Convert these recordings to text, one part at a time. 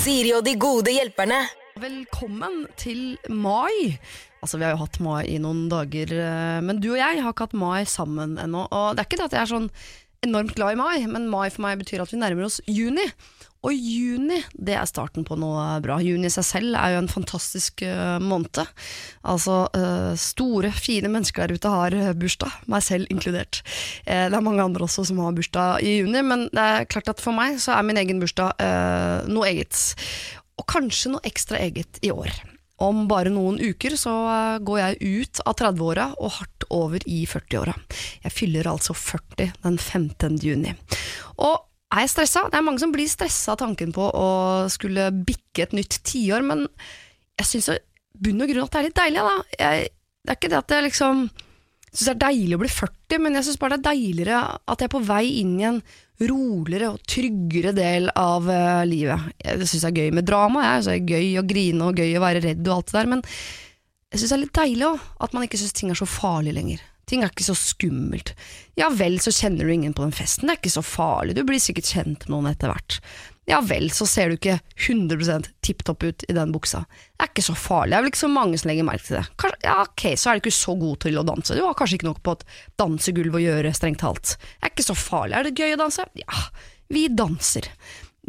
Siri og de gode hjelperne. Velkommen til mai. Altså, Vi har jo hatt mai i noen dager, eh, men du og jeg har ikke hatt mai sammen ennå. Og det er ikke det at jeg er sånn enormt glad i mai, men mai for meg betyr at vi nærmer oss juni. Og juni det er starten på noe bra. Juni i seg selv er jo en fantastisk uh, måned. Altså uh, store, fine mennesker der ute har uh, bursdag, meg selv inkludert. det er mange andre også som har bursdag i juni, men det er klart at for meg så er min egen bursdag noe eget. Og kanskje noe ekstra eget i år. Om bare noen uker så går jeg ut av 30-åra og hardt over i 40-åra. Jeg fyller altså 40 den 15. juni. Og er jeg stressa? Det er mange som blir stressa av tanken på å skulle bikke et nytt tiår, men jeg syns i bunn og grunn at det er litt deilig. Da. Jeg, det er ikke det at jeg liksom syns det er deilig å bli 40, men jeg syns bare det er deiligere at jeg er på vei inn i en roligere og tryggere del av uh, livet. Jeg syns det er gøy med drama, jeg. Så er gøy å grine og gøy å være redd og alt det der, men jeg syns det er litt deilig òg, at man ikke syns ting er så farlig lenger. Ting er ikke så skummelt. Ja vel, så kjenner du ingen på den festen, det er ikke så farlig, du blir sikkert kjent med noen etter hvert. Ja vel, så ser du ikke 100 tipp topp ut i den buksa. Det er ikke så farlig, det er vel ikke så mange som legger merke til det. Kanskje, ja ok, så er du ikke så god til å danse, du har kanskje ikke noe på et dansegulv å gjøre, strengt talt. Det er ikke så farlig, er det gøy å danse? Ja, vi danser.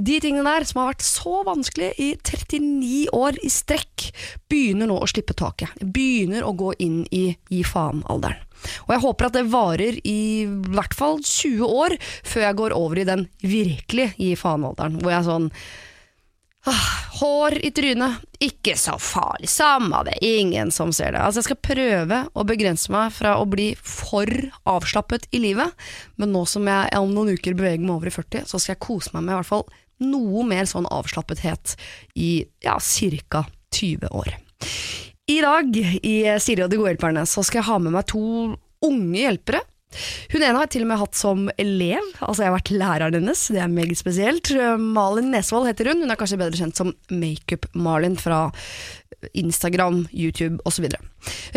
De tingene der som har vært så vanskelig i 39 år i strekk, begynner nå å slippe taket. Begynner å gå inn i gi faen-alderen. Og jeg håper at det varer i hvert fall 20 år før jeg går over i den virkelig gi faen-alderen, hvor jeg er sånn Hår i trynet, ikke så farlig, samme det, ingen som ser det. Altså Jeg skal prøve å begrense meg fra å bli for avslappet i livet, men nå som jeg om noen uker beveger meg over i 40, så skal jeg kose meg med i hvert fall noe mer sånn avslappethet i ja, ca. 20 år. I dag i Siri og de gode hjelperne så skal jeg ha med meg to unge hjelpere. Hun ene har jeg til og med hatt som elev, altså jeg har vært læreren hennes, det er meget spesielt. Malin Nesvold heter hun, hun er kanskje bedre kjent som Makeup-Malin fra Instagram, YouTube osv.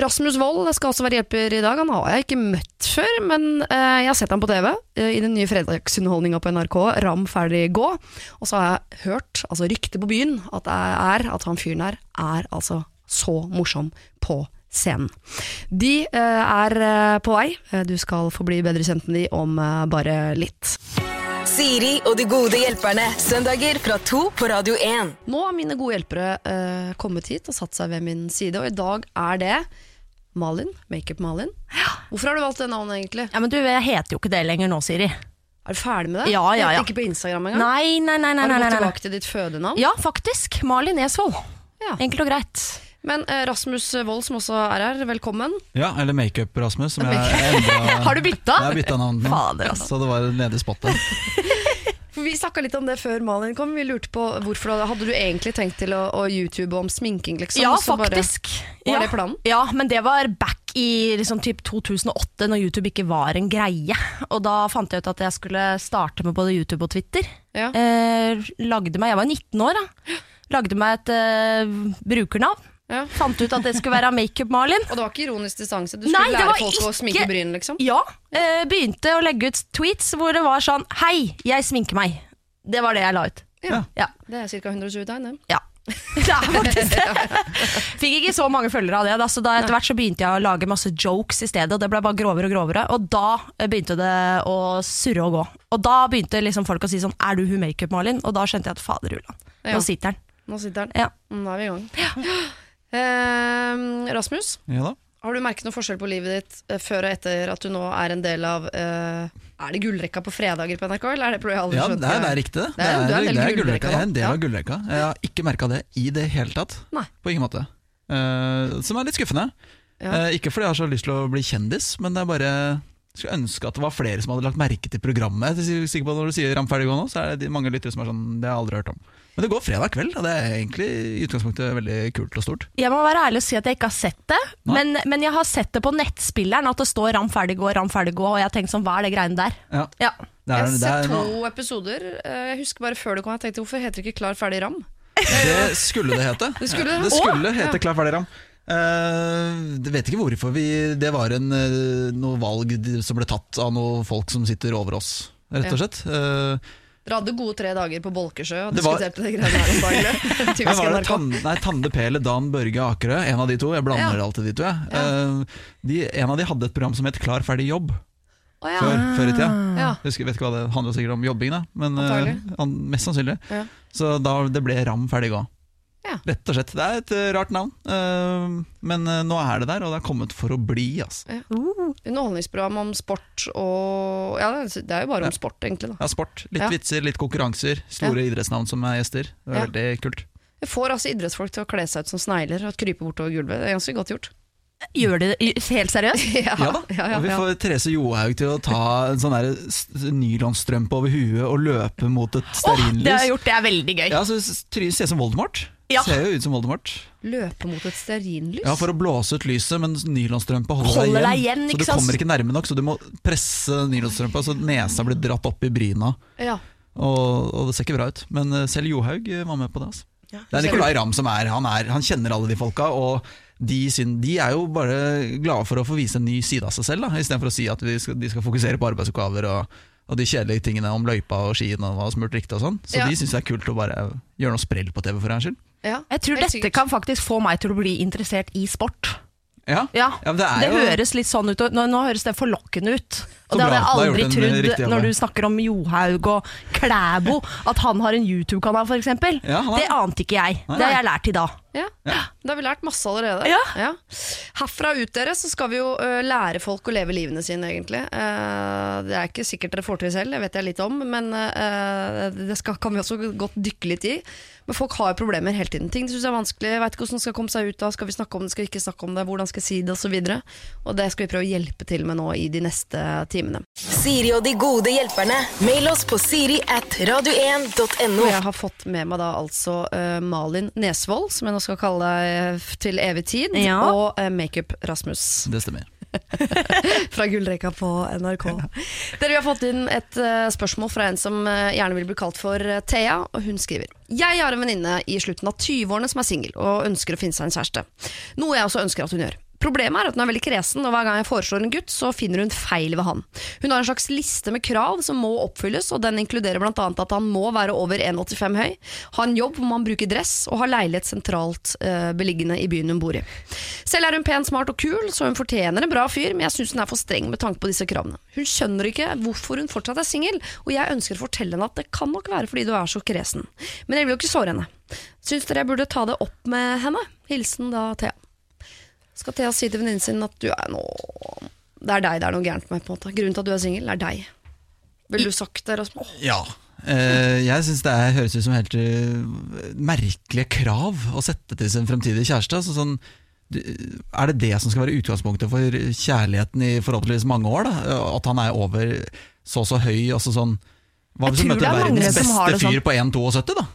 Rasmus Wold skal også være hjelper i dag, han har jeg ikke møtt før, men eh, jeg har sett ham på TV eh, i den nye fredagsunderholdninga på NRK, Ram ferdig gå, og så har jeg hørt, altså ryktet på byen, at er at han fyren her er altså så morsom på scenen. De eh, er eh, på vei. Eh, du skal få bli bedre kjent med de om bare litt. Siri og de gode hjelperne. Søndager fra to på Radio 1. Nå har mine gode hjelpere uh, kommet hit og satt seg ved min side, og i dag er det Malin. Makeup-Malin. Hvorfor har du valgt det navnet, egentlig? Ja, men du, Jeg heter jo ikke det lenger nå, Siri. Er du ferdig med det? Ja, ja, ja. Ikke på Instagram engang? Nei, nei, nei, nei, Har du nei, gått nei, nei. tilbake til ditt fødenavn? Ja, faktisk. Malin Esvold. Ja. Enkelt og greit. Men eh, Rasmus Wold, som også er her, velkommen. Ja, eller Makeup-Rasmus. som jeg endra- Har du bytta? Jeg har bytta navn nå, Fader, altså. så det var nede i spottet. For Vi snakka litt om det før Malin kom. Vi lurte på hvorfor Hadde du egentlig tenkt til å, å YouTube om sminking, liksom? Ja, så bare- faktisk. Var ja. det planen? Ja, men det var back i liksom, typ 2008, når YouTube ikke var en greie. Og da fant jeg ut at jeg skulle starte med både YouTube og Twitter. Ja. Eh, lagde meg, Jeg var 19 år, da. Lagde meg et eh, brukernavn. Ja. Fant ut at det skulle være Makeup-Malin. Og det var ikke ironisk distanse? Du skulle Nei, lære folk folk å sminke bryn, liksom? Ja, eh, begynte å legge ut tweets hvor det var sånn Hei, jeg sminker meg. Det var det jeg la ut. Ja. Ja. Det er ca. 120 tegn, det. Ja. Det er faktisk det. Fikk ikke så mange følgere av det, da, så da etter hvert så begynte jeg å lage masse jokes i stedet. Og det ble bare grovere og grovere. Og da eh, begynte det å surre og gå. Og da begynte liksom folk å si sånn Er du hun makeup-Malin? Og da skjønte jeg at fader ulland, nå sitter den. Nå sitter den. Ja. Mm, Nå er vi i gang. Eh, Rasmus, Ja da. har du merket noe forskjell på livet ditt eh, før og etter at du nå er en del av eh, Er det gullrekka på fredager på NRK, eller er det på Royal Ja, det er, det er riktig, det. Det er- det er det er gullrekka. Jeg er en del av gullrekka. Jeg har ikke merka det i det hele tatt. Nei. På ingen måte. Eh, som er litt skuffende. Ja. Eh, ikke fordi jeg har så lyst til å bli kjendis, men det er bare skulle ønske at det var flere som hadde lagt merke til programmet. Jeg er sikker på at Når du sier Ramferdig gå nå, så er det mange lyttere som er sånn Det har jeg aldri hørt om. Men det går fredag kveld, og det er egentlig i utgangspunktet veldig kult og stort. Jeg må være ærlig og si at jeg ikke har sett det, men, men jeg har sett det på nettspilleren. At det står 'ram ferdig gå', 'ram ferdig gå', og jeg har tenkt sånn hva er det greiene der? Ja, Ja. det Jeg har sett to to episoder. Eh, Jeg husker bare før det kom, jeg tenkte hvorfor heter det ikke Klar, ferdig, ram? Det skulle det hete. Det skulle det? skulle Åh, hete ja. Klar, ferdig, ram. Uh, jeg vet ikke hvorfor vi Det var en, eh, noe valg som ble tatt av noen folk som sitter over oss, rett og Ja. slett. Eh, Dere hadde gode tre dager på Bolkesjø og Det var- det greiene her om dagen. Var det. Tan, nei, Tande P eller Dan Børge Akerø, en av de to. Jeg blander Ja. alltid de to. Jeg. Eh, de, en av de hadde et program som het Klar, ferdig, jobb Oh, ja. før, før i tida. Ja. Jeg vet ikke hva Det handler sikkert om jobbing, da. Men uh, mest sannsynlig. Ja. Så da det ble Ram ferdig gå. Ja. Rett og slett. Det er et eh, rart navn, eh, men eh, nå er det der, og det er kommet for å bli. Altså. Underholdningsprogram om sport og Ja, det er jo bare om sport, egentlig. da Ja, sport. Litt Ja. vitser, litt konkurranser. Store idrettsnavn som er gjester. Det er Ja. veldig kult. Jeg får altså idrettsfolk til å kle seg ut som snegler og krype bortover gulvet. Det er ganske godt gjort. Gjør de det helt seriøst? Ja, Ja da, ja, ja, og vi får Therese Johaug til å ta en sånn nylonstrømpe over huet og løpe mot et stearinlys. Det har jeg gjort, det er veldig gøy. Ja, så ser ut som Voldemort. Ja. Ser jo ut som Voldemort. Løpe mot et stearinlys? Ja, For å blåse ut lyset, men nylonstrømpa holder, Holder deg deg igjen. igjen, så du kommer ikke nærme nok, så du må presse nylonstrømpa så nesa blir dratt opp i bryna. Ja. Og, og det ser ikke bra ut. Men eh, selv Johaug eh, var med på det. Altså. Det er Nicolay Ramm som er han, er han kjenner alle de folka, og de, sin, de er jo bare glade for å få vise en ny side av seg selv, istedenfor å si at de skal, de skal fokusere på arbeidsoppgaver og, og de kjedelige tingene om løypa og skien og hva smurt riktig og sånn. Så Ja. de syns det er kult å bare gjøre noe sprell på TV for en skyld. ja. Jeg tror dette kan faktisk få meg til å bli interessert i sport. Ja, Ja, Ja, men det er det jo- høres litt sånn ut, og nå, nå høres det forlokkende ut. Og Så det hadde jeg aldri trodd når du snakker om Johaug og Klæbo, at han har en YouTube-kanal f.eks. Ja, han det ante ikke jeg. Nei. Det har jeg lært i dag. Ja. Da har vi lært masse allerede. Ja. Herfra ut dere så skal vi jo uh, lære folk å leve livene sine, egentlig. Uh, det er ikke sikkert dere får til selv, det vet jeg litt om, men uh, det skal, kan vi også godt dykke litt i. Men folk har jo problemer hele tiden. Ting de syns er vanskelig, veit ikke hvordan de skal komme seg ut av, skal vi snakke om det, skal vi ikke snakke om det, hvordan skal jeg si det, osv. Og, så og det skal vi prøve å hjelpe til med nå i de neste timene. Siri og de gode hjelperne. Mail oss på siri at radio1.no. Jeg har fått med meg da altså uh, Malin Nesvold, som jeg nå skal kalle deg til evig tid, Ja. og uh, Makeup-Rasmus Det stemmer. fra Gullrekka på NRK. Dere vi har fått inn et uh, spørsmål fra en som eh, gjerne vil bli kalt for eh, Thea, og hun skriver Jeg har en venninne i slutten av 20-årene som er singel og ønsker å finne seg en kjæreste. Noe jeg også ønsker at hun gjør. Problemet er at hun er veldig kresen, og hver gang jeg foreslår en gutt, så finner hun feil ved han. Hun har en slags liste med krav som må oppfylles, og den inkluderer bl.a. at han må være over 1,85 høy, ha en jobb hvor man bruker dress, og ha leilighet sentralt eh, beliggende i byen hun bor i. Selv er hun pen, smart og kul, så hun fortjener en bra fyr, men jeg syns hun er for streng med tanke på disse kravene. Hun skjønner ikke hvorfor hun fortsatt er singel, og jeg ønsker å fortelle henne at det kan nok være fordi du er så kresen. Men jeg vil jo ikke såre henne. Syns dere jeg burde ta det opp med henne? Hilsen da Thea. Skal Thea si til venninnen sin at du er nå Det er deg det er noe gærent med, på en måte. Grunnen til at du er singel, er deg. Ville du sagt det, Rasmus? Ja. Eh, jeg syns det er, høres ut som helt uh, merkelige krav å sette til sin fremtidige kjæreste. Altså sånn, du- er det det som skal være utgangspunktet for kjærligheten i forhåpentligvis mange år? Da? At han er over så og så høy? Altså sånn, hva hvis du møter er verdens beste det sånn. fyr på 1,72, da?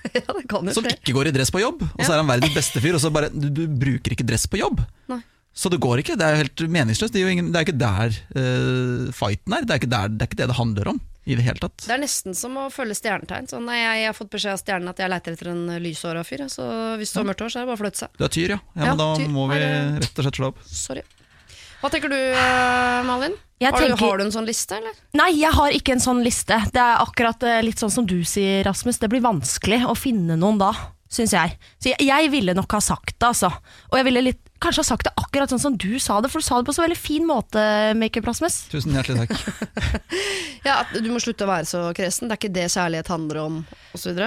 ja, det kan jo Som skje. ikke går i dress på jobb, og så er han verdens beste fyr, og så bare Du, du bruker ikke dress på jobb. Nei. Så det går ikke. Det er jo helt meningsløst. Det er jo ingen, det er ikke der uh, fighten er. Det er, der, det er ikke det det handler om i det hele tatt. Det er nesten som å følge stjernetegn. Sånn, jeg, jeg har fått beskjed av stjernen at jeg leter etter en lyshåra fyr. Så hvis du har mørkt hår, så er det bare å flytte seg. Du er tyr, ja. ja, Ja, men da tyr. må vi rett og slett slå opp. Sorry. Hva tenker du, eh, Malin? Jeg har, du, tenker- har du en sånn liste, eller? Nei, jeg har ikke en sånn liste. Det er akkurat eh, litt sånn som du sier, Rasmus. Det blir vanskelig å finne noen da, syns jeg. Så jeg, jeg ville nok ha sagt det, altså. Og jeg ville litt, kanskje ha sagt det akkurat sånn som du sa det, for du sa det på så veldig fin måte, Makeup Rasmus. Tusen hjertelig takk. Ja, Du må slutte å være så kresen. Det er ikke det kjærlighet handler om, osv.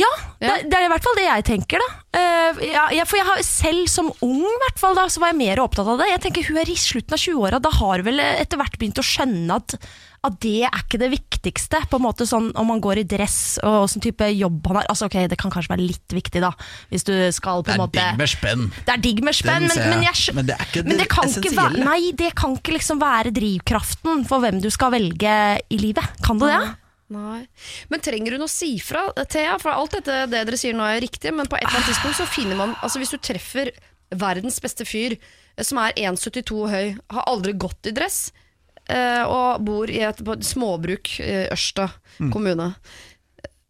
Ja, Ja. Det, det er i hvert fall det jeg tenker, da. Uh, ja, jeg, for jeg har selv som ung, hvert fall, da, så var jeg mer opptatt av det. Jeg tenker Hun er i slutten av 20-åra, da har vel etter hvert begynt å skjønne at, at det er ikke det viktigste. På en måte sånn Om man går i dress og åssen type jobb han har. Altså ok, Det kan kanskje være litt viktig, da, hvis du skal på Det er måte digg med spenn. det er digg med spenn, men, men, jeg, Men det er ikke men det det essensielle. Nei, det kan ikke liksom være drivkraften for hvem du skal velge i livet. Kan det det? Nei. Men trenger hun å si fra, Thea? For alt dette det dere sier nå er riktig, men på et eller annet tidspunkt så finner man Altså Hvis du treffer verdens beste fyr eh, som er 1,72 høy, har aldri gått i dress, eh, og bor i et, småbruk i Ørsta kommune,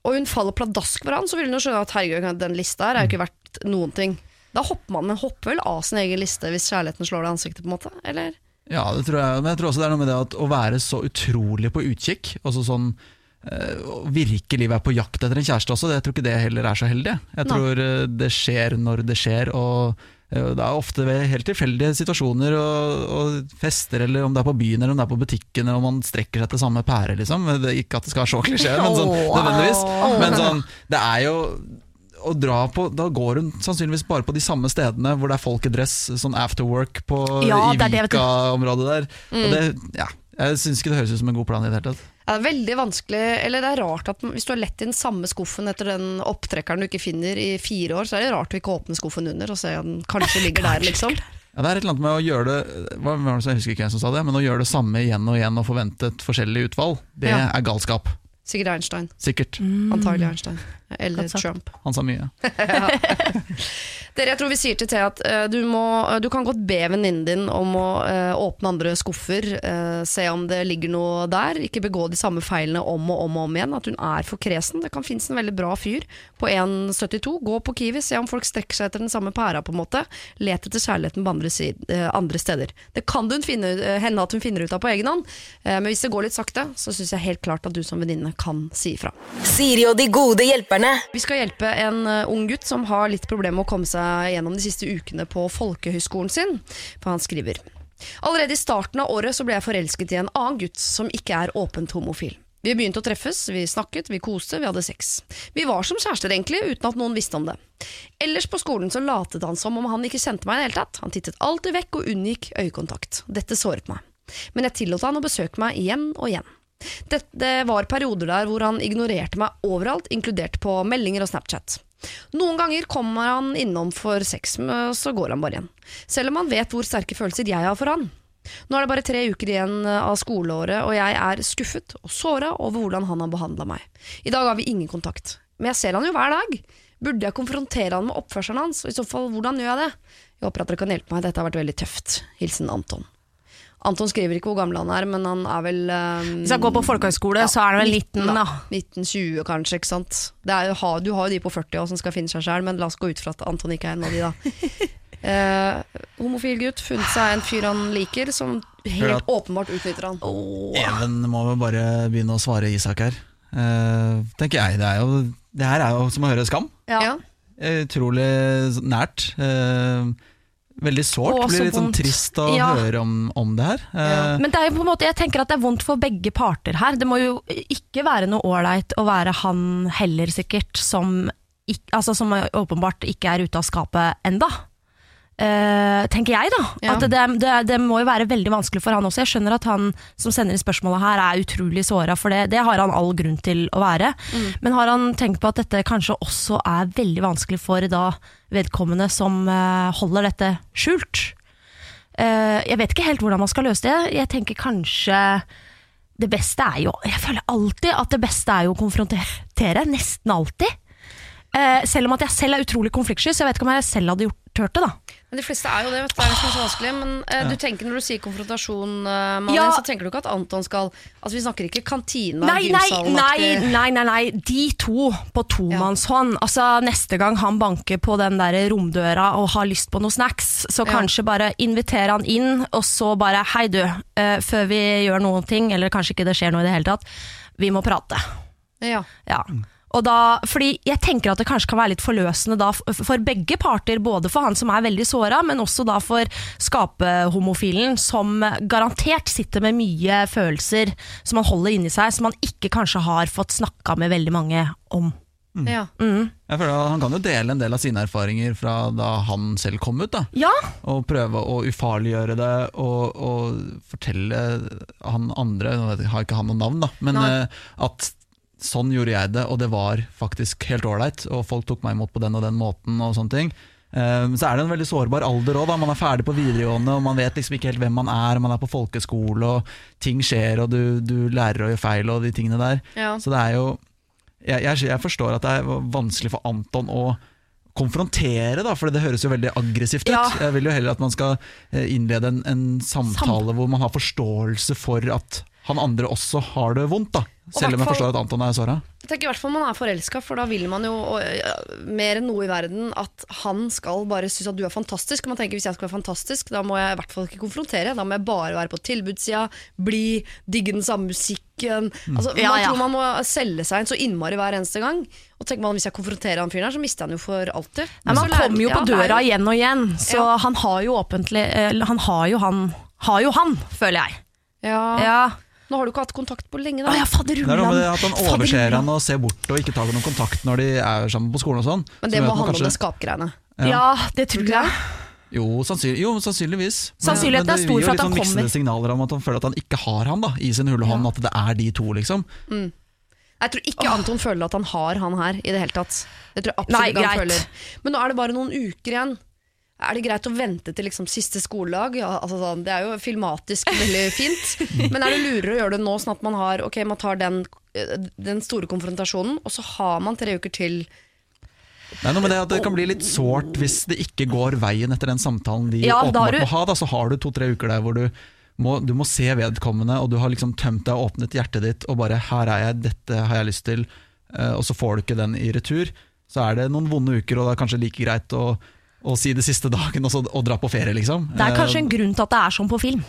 og hun faller pladask for han, så vil hun jo skjønne at herregud, den lista her er jo ikke verdt noen ting. Da hopper man men hopper vel av sin egen liste hvis kjærligheten slår deg i ansiktet, på en måte? Eller? Ja, det tror jeg. Men jeg tror også det er noe med det at å være så utrolig på utkikk, altså sånn virkelig være på jakt etter en kjæreste også. Jeg tror ikke det heller er så heldig. Jeg tror Nei. det skjer når det skjer, og eh, det er ofte ved helt tilfeldige situasjoner og, og fester, eller om det er på byen eller om det er på butikken, eller om man strekker seg til samme pære, liksom. Det, ikke at det skal være så klisjé, men sånn nødvendigvis. Men sånn, det er jo å dra på, Da går hun sannsynligvis bare på de samme stedene hvor det er folk i dress, sånn afterwork på, Ja, i. Vika-området der. Og det, ja, jeg syns ikke det høres ut som en god plan i det hele tatt. Det er veldig vanskelig, eller det er rart at hvis du har lett i den samme skuffen etter den opptrekkeren du ikke finner i fire år, så er det rart å ikke åpne skuffen under og se at den kanskje ligger der, liksom. Ja, det er et eller annet med å gjøre det hva var det, Jeg husker ikke hvem som sa det, men å gjøre det samme igjen og igjen og forvente et forskjellig utvalg, det Ja. er galskap. Sikkert Einstein. Sikkert. Antagelig Einstein. Eller. Trump. Han sa mye. Dere, jeg tror vi sier til Thea at uh, du, må, du kan godt be venninnen din om å uh, åpne andre skuffer, eh, se om det ligger noe der, ikke begå de samme feilene om og om og om igjen, at hun er for kresen. Det kan finnes en veldig bra fyr på 1,72. Gå på Kiwi, se om folk strekker seg etter den samme pæra, på en måte. Let etter kjærligheten på andre, side, andre steder. Det kan hun finne, hende at hun finner ut av på egen hånd, men hvis det går litt sakte, så syns jeg helt klart at du som venninne kan si ifra. Siri og de gode hjelperne. Vi skal hjelpe en eh, ung gutt som har litt problemer med å komme seg gjennom de siste ukene på folkehøyskolen sin, for han skriver Allerede i starten av året så ble jeg forelsket i en annen gutt som ikke er åpent homofil. Vi begynte å treffes, vi snakket, vi koste, vi hadde sex. Vi var som kjærester egentlig, uten at noen visste om det. Ellers på skolen så latet han som om han ikke kjente meg i det hele tatt. Han tittet alltid vekk og unngikk øyekontakt. Dette såret meg. Men jeg tillot han å besøke meg igjen og igjen. Det, det var perioder der hvor han ignorerte meg overalt, inkludert på meldinger og Snapchat. Noen ganger kommer han innom for sex, så går han bare igjen. Selv om han vet hvor sterke følelser jeg har for han. Nå er det bare tre uker igjen av skoleåret, og jeg er skuffet og såra over hvordan han har behandla meg. I dag har vi ingen kontakt, men jeg ser han jo hver dag. Burde jeg konfrontere han med oppførselen hans, og i så fall, hvordan gjør jeg det? Jeg håper at dere kan hjelpe meg, dette har vært veldig tøft. Hilsen Anton. Anton skriver ikke hvor gammel han er, men han er vel um, Hvis han går på folkehøyskole, så er han vel liten, da. 1920 kanskje, ikke sant. Det er, du har jo de på 40 år som skal finne seg sjæl, men la oss gå ut fra at Anton ikke er en av de, da. Eh, homofil gutt, funnet seg en fyr han liker, som helt at- åpenbart utnytter han. Even må vel bare begynne å svare Isak her. Eh, tenker jeg. Det, er jo, det her er jo som å høre Skam. Ja. Utrolig nært. Eh, veldig sårt. Blir litt sånn trist å Ja. høre om, om det her. Ja. Men det er jo på en måte, jeg tenker at det er vondt for begge parter her. Det må jo ikke være noe ålreit å være han heller, sikkert, som, altså, som åpenbart ikke er ute av skapet enda. Eh, tenker jeg, da. Ja. At det, det, det må jo være veldig vanskelig for han også. Jeg skjønner at han som sender inn spørsmålet her, er utrolig såra, for det, det har han all grunn til å være. Men har han tenkt på at dette kanskje også er veldig vanskelig for da vedkommende som uh, holder dette skjult? Uh, jeg vet ikke helt hvordan man skal løse det. Jeg tenker kanskje det beste er jo Jeg føler alltid at det beste er jo å konfrontere. Nesten alltid. Eh, selv om at jeg selv er utrolig konfliktsky, så jeg vet ikke om jeg selv hadde gjort, tørt det. da Men de fleste er jo det, vet du. Det er liksom så vanskelig. Men eh, du tenker når du sier konfrontasjon, eh, Malin, Ja. så tenker du ikke at Anton skal Altså Vi snakker ikke kantina, Nei, nei, nei, gymsalen-aktig. nei, nei, nei, de to på tomannshånd. Altså, neste gang han banker på den der romdøra og har lyst på noe snacks, så Ja. kanskje bare invitere han inn, og så bare Hei, du, eh, før vi gjør noen ting, eller kanskje ikke det skjer noe i det hele tatt, vi må prate. Ja. Ja. Og da, fordi jeg tenker at det kanskje kan være litt forløsende da, for begge parter, både for han som er veldig såra, men også da for skapehomofilen, som garantert sitter med mye følelser som han holder inni seg, som han ikke kanskje har fått snakka med veldig mange om. ja. jeg føler at Han kan jo dele en del av sine erfaringer fra da han selv kom ut. da Ja, Og prøve å ufarliggjøre det og, og fortelle han andre Nå har ikke han noe navn, da men Nei. eh, at sånn gjorde jeg det, og det var faktisk helt ålreit. Og folk tok meg imot på den og den måten. og sånne ting Eh, Så er det en veldig sårbar alder òg. Man er ferdig på videregående, og man vet liksom ikke helt hvem man er. Man er på folkeskole, og ting skjer, og du, du lærer å gjøre feil, og de tingene der. Ja. Så det er jo jeg, jeg, jeg forstår at det er vanskelig for Anton å konfrontere, da, for det høres jo veldig aggressivt ut. Ja. Jeg vil jo heller at man skal eh, innlede en, en samtale hvor man har forståelse for at han andre også har det vondt. da Selv om jeg forstår at Anton er såra. Jeg tenker i hvert fall man er forelska, for da vil man jo og, ja, mer enn noe i verden at han skal bare synes at du er fantastisk. Man tenker hvis jeg skal være fantastisk, da må jeg i hvert fall ikke konfrontere. Da må jeg bare være på tilbudssida, bli, digge den samme musikken. Altså, Ja, man ja. tror man må selge seg inn så innmari hver eneste gang. Og tenker man hvis jeg konfronterer han fyren her, så mister han jo for alltid. Nei, man kommer jo på ja, døra jo- igjen og igjen, så Ja. han har jo åpentlig eller Han har jo han, har jo han føler jeg. Ja. Ja. Nå har du ikke hatt kontakt på lenge, Å da. ja, fader, Det er noe med det at han overser han og ser bort og ikke tar noen kontakt når de er sammen på skolen og sånn. Men det må handle kanskje... om det skapgreiene. Ja, det tror jeg. Jo, sannsynlig, jo, sannsynligvis. Sannsynligheten Men er stor det for gir at jo han litt sånn kommer. miksende signaler om at han føler at han ikke har han da, i sin hulle hånd, at det er de to, liksom. Jeg tror ikke Anton føler at han har han her i det hele tatt. Det tror jeg absolutt Nei, ikke han greit. føler. Men nå er det bare noen uker igjen. Er det greit å vente til liksom siste skoledag? Ja, altså sånn, det er jo filmatisk veldig fint. Men er det lurere å gjøre det nå, sånn at man har okay, man tar den, eh, den store konfrontasjonen, og så har man tre uker til er noe med det at det kan bli litt sårt hvis det ikke går veien etter den samtalen de Ja, åpenbart du- må ha. Da, så har du to-tre uker der hvor du må, du må se vedkommende, og du har liksom tømt deg og åpnet hjertet ditt, og bare 'her er jeg, dette har jeg lyst til', eh, og så får du ikke den i retur. Så er det noen vonde uker, og det er kanskje like greit å, å si det siste dagen og, så, og dra på ferie, liksom. Det er kanskje Eh, en grunn til at det er sånn på film.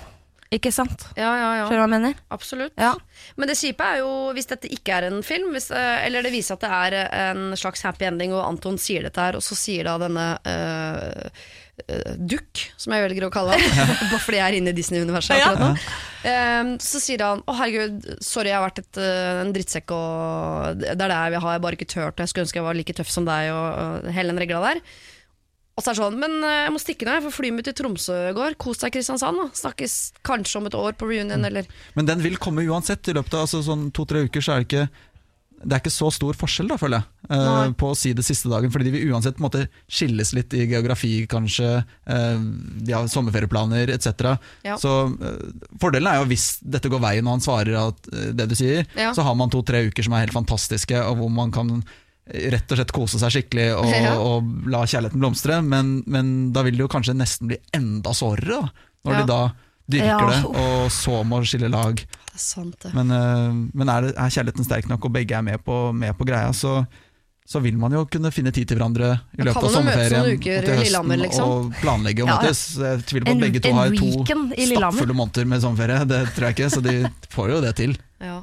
Ikke sant? Ja, ja, ja. Skjønner du hva jeg mener? Absolutt. Ja. Men det kjipe er jo hvis dette ikke er en film, hvis, eh, eller det viser at det er en slags happy ending, og Anton sier dette her, og så sier da denne uh, eh, Duck, som jeg velger å kalle han, bare fordi jeg er inne i Disney-universet Ja. akkurat nå, eh, så sier han å herregud, sorry, jeg har vært et, eh, en drittsekk, og det er det jeg har jeg bare ikke tørt, og jeg skulle ønske jeg var like tøff som deg, og, og hele den regla der. Og så er det sånn, men eh, jeg må stikke nå, for flyet mitt til Tromsø i går. Kos deg, Kristiansand. Da. Snakkes kanskje om et år på reunion, eller Men den vil komme uansett. I løpet av altså, sånn to-tre uker så er det ikke det er ikke så stor forskjell, da, føler jeg, eh, Nei. på å si det siste dagen. Fordi de vil uansett på en måte skilles litt i geografi, kanskje. eh, de har sommerferieplaner etc. Ja. Så fordelen er jo hvis dette går veien og han svarer at, det du sier, Ja. så har man to-tre uker som er helt fantastiske, og hvor man kan rett og slett kose seg skikkelig og, Ja. og la kjærligheten blomstre. Men, men da vil det jo kanskje nesten bli enda sårere, da, når Ja. de da dyrker det, og så må skille lag. Det er sant, det. Men, øh, men er, det, er kjærligheten sterk nok, og begge er med på, med på greia, så, så vil man jo kunne finne tid til hverandre i løpet av sommerferien og til høsten liksom. og planlegge å Ja. ja. Jeg tviler på at begge to har to stappfulle måneder med sommerferie. Det tror jeg ikke, så de får jo det til. Ja.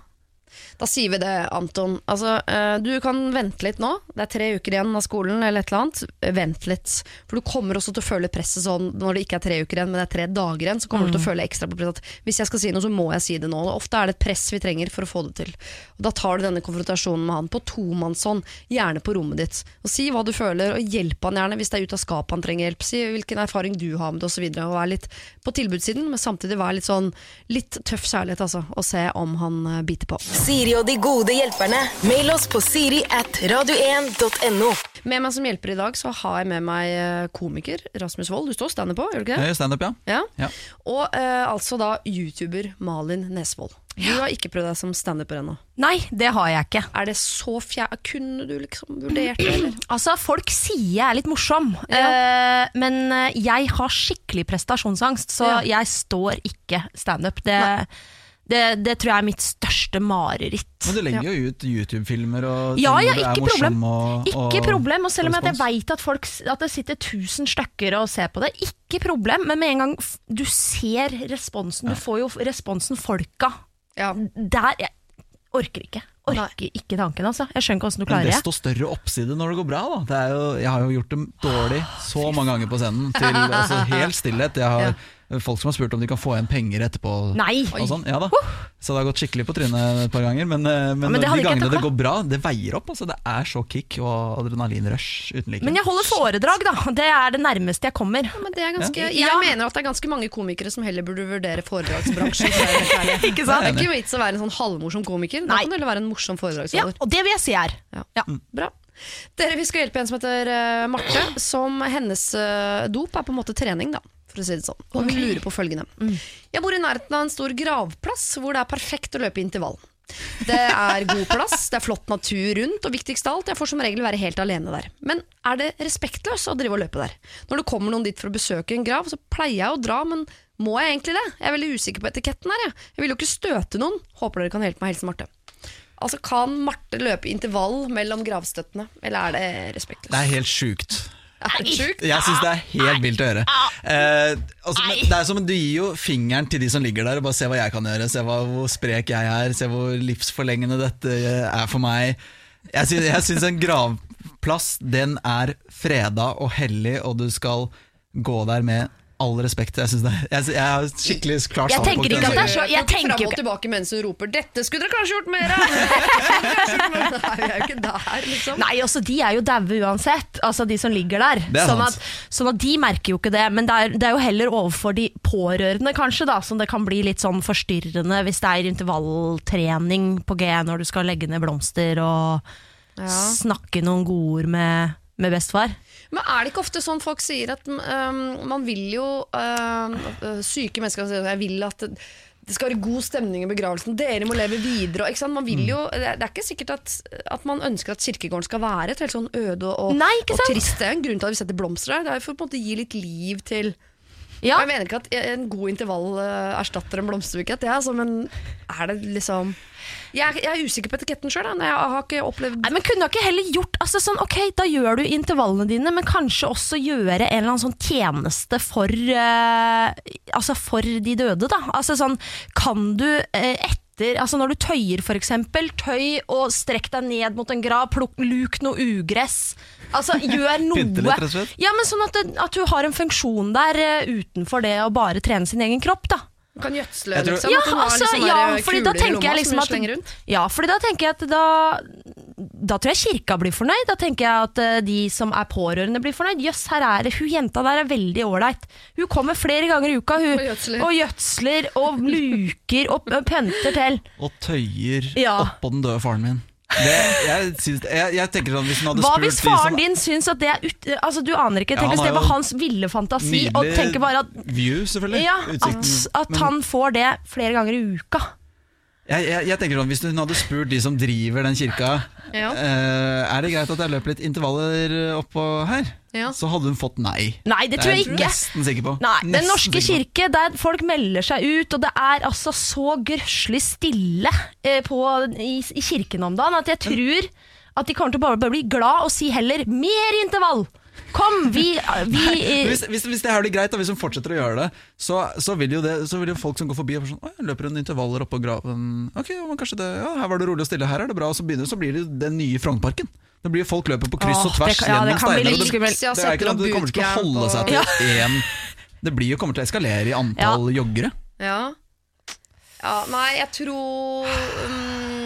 Da sier vi det, Anton. Altså, eh, du kan vente litt nå. Det er tre uker igjen av skolen, eller et eller annet. Vent litt. For du kommer også til å føle presset sånn når det ikke er tre uker igjen, men det er tre dager igjen. Så kommer du til å føle ekstra på presset at hvis jeg skal si noe, så må jeg si det nå. Og ofte er det et press vi trenger for å få det til. Og da tar du denne konfrontasjonen med han på tomannshånd, gjerne på rommet ditt. Og si hva du føler, og hjelp han gjerne hvis det er ut av skapet han trenger hjelp. Si hvilken erfaring du har med det, osv. Og vær litt på tilbudssiden, men samtidig vær litt sånn litt tøff kjærlighet, altså. Og se om han eh, biter på. Siri og de gode hjelperne. Mail oss på siri at radio1.no. Med meg som hjelper i dag, så har jeg med meg eh, komiker Rasmus Wold. Du står standup på, gjør du ikke det? Standup, ja. Ja. Ja. Og eh, altså da YouTuber Malin Nesvold. Du har ikke prøvd deg som standuper ennå. Nei, det har jeg ikke. Er det så fjær... Kunne du liksom vurdert det, eller? Altså, Folk sier jeg er litt morsom, eh, men eh, jeg har skikkelig prestasjonsangst, så Ja. jeg står ikke standup. Det, det, det tror jeg er mitt største mareritt. Men du legger jo ut YouTube-filmer og Ja, ja, er ikke problem. morsom og, Ikke og problem, og selv om jeg vet at, folk, at det sitter tusen stykker og ser på det, ikke problem, men med en gang du ser responsen, du får jo responsen folka Ja. der Jeg orker ikke. Orker ikke tanken, altså. Jeg skjønner ikke du klarer det. desto større oppside når det går bra. Da. Det er jo, jeg har jo gjort det dårlig så mange ganger på scenen. Til altså, helt stillhet. Jeg har folk som har spurt om de kan få igjen penger etterpå. Nei! Og sånn. ja, da. Så det har gått skikkelig på trynet et par ganger. Men, eh, men, men de gangene det går bra, det veier opp. Altså. Det er så kick og adrenalinrush uten like. Men jeg holder foredrag, da. Det er det nærmeste jeg kommer. Men det er ganske, Ja. Jeg mener at det er ganske mange komikere som heller burde vurdere foredragsbransjen. Ikke sant? Det er ikke vits å være en sånn halvmorsom komiker. Da kan du heller være en morsom Ja, og det vil jeg si er. Ja. Ja. Bra. Dere, Vi skal hjelpe en som heter eh, Marte, som hennes eh, dop er på en måte trening. da for å si det sånn. Og hun lurer på følgende. Jeg bor i nærheten av en stor gravplass hvor det er perfekt å løpe intervall. Det er god plass, det er flott natur rundt, og viktigst av alt, jeg får som regel være helt alene der. Men er det respektløst å drive og løpe der? Når det kommer noen dit for å besøke en grav, så pleier jeg å dra, men må jeg egentlig det? Jeg er veldig usikker på etiketten her, jeg. Jeg vil jo ikke støte noen. Håper dere kan hjelpe meg, hilsen Marte. Altså, Kan Marte løpe intervall mellom gravstøttene, eller er det respektløst? Det er helt sjukt. Sjukt? Jeg syns det er helt vilt å gjøre. Eh, altså, men det er som Du gir jo fingeren til de som ligger der, og bare se hva jeg kan gjøre. Se hva, hvor sprek jeg er, se hvor livsforlengende dette er for meg. Jeg syns, jeg syns en gravplass Den er freda og hellig, og du skal gå der med all respekt. Jeg, det, jeg, jeg har skikkelig klart Jeg tenker ikke at det er så- jeg tenker fram og tilbake mens hun roper 'dette skulle dere kanskje gjort mer av'! Nei, jeg er jo ikke der, liksom. Nei, altså De er jo daue uansett, altså de som ligger der. Er sånn, at, sånn at de merker jo ikke det. Men det er, det er jo heller overfor de pårørende kanskje da som det kan bli litt sånn forstyrrende hvis det er intervalltrening på G når du skal legge ned blomster og Ja. snakke noen godord med, med bestefar. Men er det ikke ofte sånn folk sier at um, man vil jo uh, Syke mennesker sier jeg vil at det, skal være god stemning i begravelsen, dere må leve videre. Ikke sant? Man vil jo, det er ikke sikkert at, at man ønsker at kirkegården skal være et helt sånn øde og, Nei, og trist. Det er en grunn til at vi setter blomster der. Det er for å gi litt liv til Ja, Jeg mener ikke at en god intervall erstatter en blomsterbukett, ja, altså, men er det liksom Jeg, jeg er usikker på etiketten sjøl. Jeg har ikke opplevd Nei, men kunne du ikke heller gjort altså sånn, Ok, da gjør du intervallene dine, men kanskje også gjøre en eller annen sånn tjeneste for uh, Altså for de døde, da. Altså sånn, kan du uh, etter Altså Når du tøyer, eksempel, tøy og strekk deg ned mot en grav, plukk, luk noe ugress. Altså, gjør noe. Litt. Ja, men Sånn at, at du har en funksjon der eh, utenfor det å bare trene sin egen kropp. da Kan gjødsle, tror- liksom. ja, altså, liksom ja, fordi da tenker jeg liksom at. Ja, fordi da tenker jeg at da Da tror jeg kirka blir fornøyd. Da tenker jeg at uh, de som er pårørende blir fornøyd. Jøss, her er det Hun jenta der er veldig ålreit. Hun kommer flere ganger i uka hun, Og gjødsler. og gjødsler og luker og pønter til. Og tøyer Ja. oppå den døde faren min. Det, jeg, syns, jeg, jeg tenker sånn Hvis hun hadde Hva spurt hvis faren som din syns at det er ut... Altså, du aner ikke. Tenk ja, det var hans ville fantasi, og tenker bare at view, selvfølgelig. ja, at, at han får det flere ganger i uka. Jeg, jeg, jeg tenker sånn Hvis hun hadde spurt de som driver den kirka Ja. eh, Er det greit at jeg løper litt intervaller oppå her, Ja. så hadde hun fått nei. Nei, det tror jeg ikke. Det er ikke. nesten sikker på. Nei, Den norske kirke, der folk melder seg ut, og det er altså så grøslig stille eh, på, i, i kirken om dagen, at jeg tror at de kommer til å bare, bare bli glad og si heller 'mer intervall'! Kom, vi, vi Hvis, hvis, hvis det her blir greit, da, hvis hun fortsetter å gjøre det, så, så, vil jo det, så vil jo folk som går forbi og sånn, «Å, jeg løper en intervaller oppå graven. Ok, men kanskje det, ja, her var det rolig og stille, her er det bra. Og så begynner så blir det den nye Frognerparken. Det blir Folk løper på kryss Åh, og tvers det ja, gjennom steiner. Det, og. Det, det, er ikke, det kommer ikke til å holde seg til én Det blir jo kommer til å eskalere i antall joggere. Ja. ja. Nei, jeg tror mm,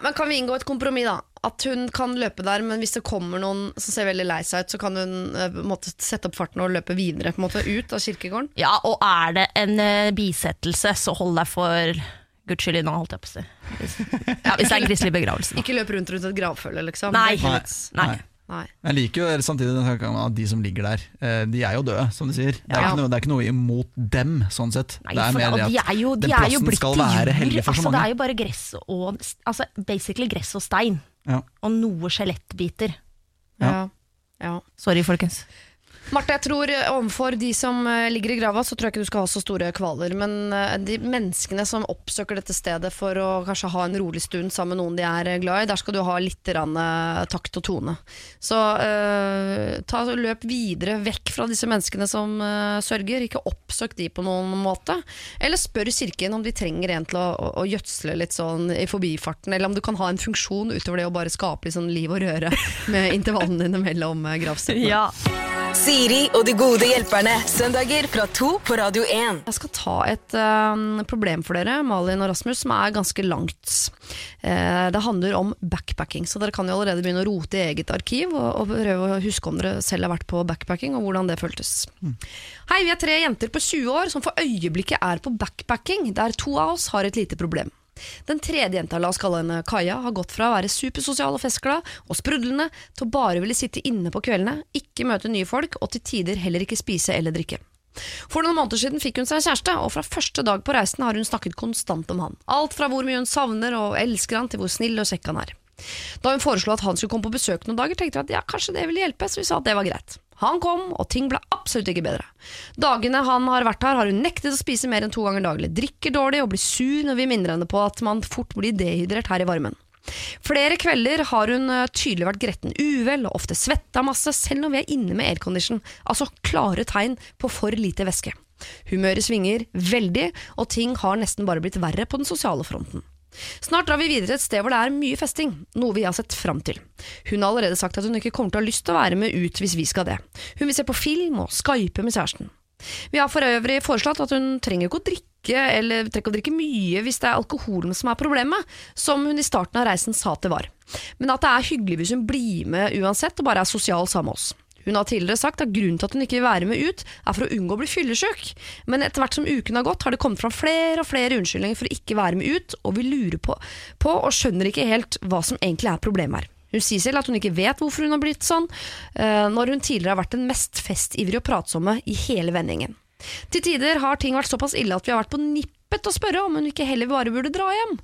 Men kan vi inngå et kompromiss, da? At hun kan løpe der, men hvis det kommer noen som ser veldig lei seg ut, så kan hun eh, på sette opp farten og løpe videre på en måte ut av kirkegården? Ja, og er det en uh, bisettelse, så hold deg for Guds skyld unna, holdt jeg på å si. Hvis, ja, hvis det er en kristelig begravelse. da. Ikke løp rundt rundt et gravfølge, liksom. Nei. Nei. Nei. Nei. Jeg liker jo samtidig den tanken at de som ligger der, eh, de er jo døde, som du sier. Det er, Ja. noe, det er ikke noe imot dem, sånn sett. Nei, det er mer det de at er jo, de den plassen blitt skal være hellig for så Altså, det er jo bare gress og altså, Basically gress og stein. Ja. Og noe skjelettbiter. Ja. Ja. ja. Sorry, folkens. Marte, jeg tror eh, overfor de som eh, ligger i grava, så tror jeg ikke du skal ha så store kvaler. Men eh, de menneskene som oppsøker dette stedet for å kanskje ha en rolig stund sammen med noen de er glad i, der skal du ha litt takt og tone. Så uh, ta, løp videre vekk fra disse menneskene som uh, sørger. Ikke oppsøk de på noen måte. Eller spør kirken om de trenger en til å, å, å gjødsle litt sånn i forbifarten, eller om du kan ha en funksjon utover det å bare skape litt sånn liv og røre med intervallene dine mellom gravstedene. Ja. Siri og de gode hjelperne. Søndager fra to på Radio 1. Jeg skal ta et uh, problem for dere, Malin og Rasmus, som er ganske langt. Uh, det handler om backpacking, så dere kan jo allerede begynne å rote i eget arkiv og, og prøve å huske om dere selv har vært på backpacking, og hvordan det føltes. Hei, vi er tre jenter på 20 år som for øyeblikket er på backpacking, der to av oss har et lite problem. Den tredje jenta, la oss kalle henne Kaja, har gått fra å være supersosial og festglad og sprudlende til å bare ville sitte inne på kveldene, ikke møte nye folk og til tider heller ikke spise eller drikke. For noen måneder siden fikk hun seg kjæreste, og fra første dag på reisen har hun snakket konstant om han. Alt fra hvor mye hun savner og elsker han, til hvor snill og kjekk han er. Da hun foreslo at han skulle komme på besøk noen dager, tenkte vi at ja, kanskje det ville hjelpe, så vi sa at det var greit. Han kom, og ting ble absolutt ikke bedre. Dagene han har vært her, har hun nektet å spise mer enn to ganger daglig, drikker dårlig og blir sur når vi minner henne på at man fort blir dehydrert her i varmen. Flere kvelder har hun eh, tydelig vært gretten uvel og ofte svetta masse, selv når vi er inne med aircondition. Altså klare tegn på for lite væske. Humøret svinger veldig, og ting har nesten bare blitt verre på den sosiale fronten. Snart drar vi videre et sted hvor det er mye festing, noe vi har sett fram til. Hun har allerede sagt at hun ikke kommer til å ha lyst til å være med ut hvis vi skal det. Hun vil se på film og skype med kjæresten. Vi har for øvrig foreslått at hun trenger ikke å drikke eller trenger ikke å drikke mye hvis det er alkoholen som er problemet, som hun i starten av reisen sa at det var. Men at det er hyggelig hvis hun blir med uansett og bare er sosial sammen med oss. Hun har tidligere sagt at grunnen til at hun ikke vil være med ut, er for å unngå å bli fyllesyk. Men etter hvert som uken har gått, har det kommet fram flere og flere unnskyldninger for å ikke være med ut, og vi lurer på, på og skjønner ikke helt hva som egentlig er problemet her. Hun sier selv at hun ikke vet hvorfor hun har blitt sånn, eh, når hun tidligere har vært den mest festivrige og pratsomme i hele vendingen. Til tider har ting vært såpass ille at vi har vært på nippet til å spørre om hun ikke heller bare burde dra hjem.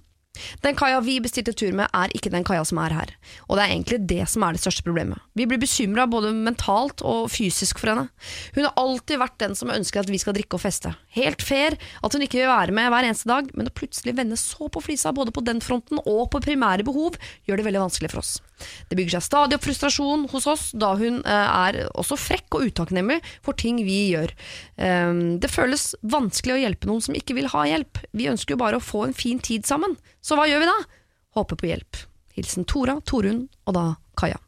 Den kaia vi bestilte tur med, er ikke den kaia som er her. Og det er egentlig det som er det største problemet. Vi blir bekymra både mentalt og fysisk for henne. Hun har alltid vært den som ønsker at vi skal drikke og feste. Helt fair at hun ikke vil være med hver eneste dag, men å plutselig vende så på flisa både på den fronten og på primære behov, gjør det veldig vanskelig for oss. Det bygger seg stadig opp frustrasjon hos oss, da hun eh, er også frekk og utakknemlig for ting vi gjør. Um, det føles vanskelig å hjelpe noen som ikke vil ha hjelp. Vi ønsker jo bare å få en fin tid sammen. Så hva gjør vi da? Håper på hjelp. Hilsen Tora, Torunn og da Kaja.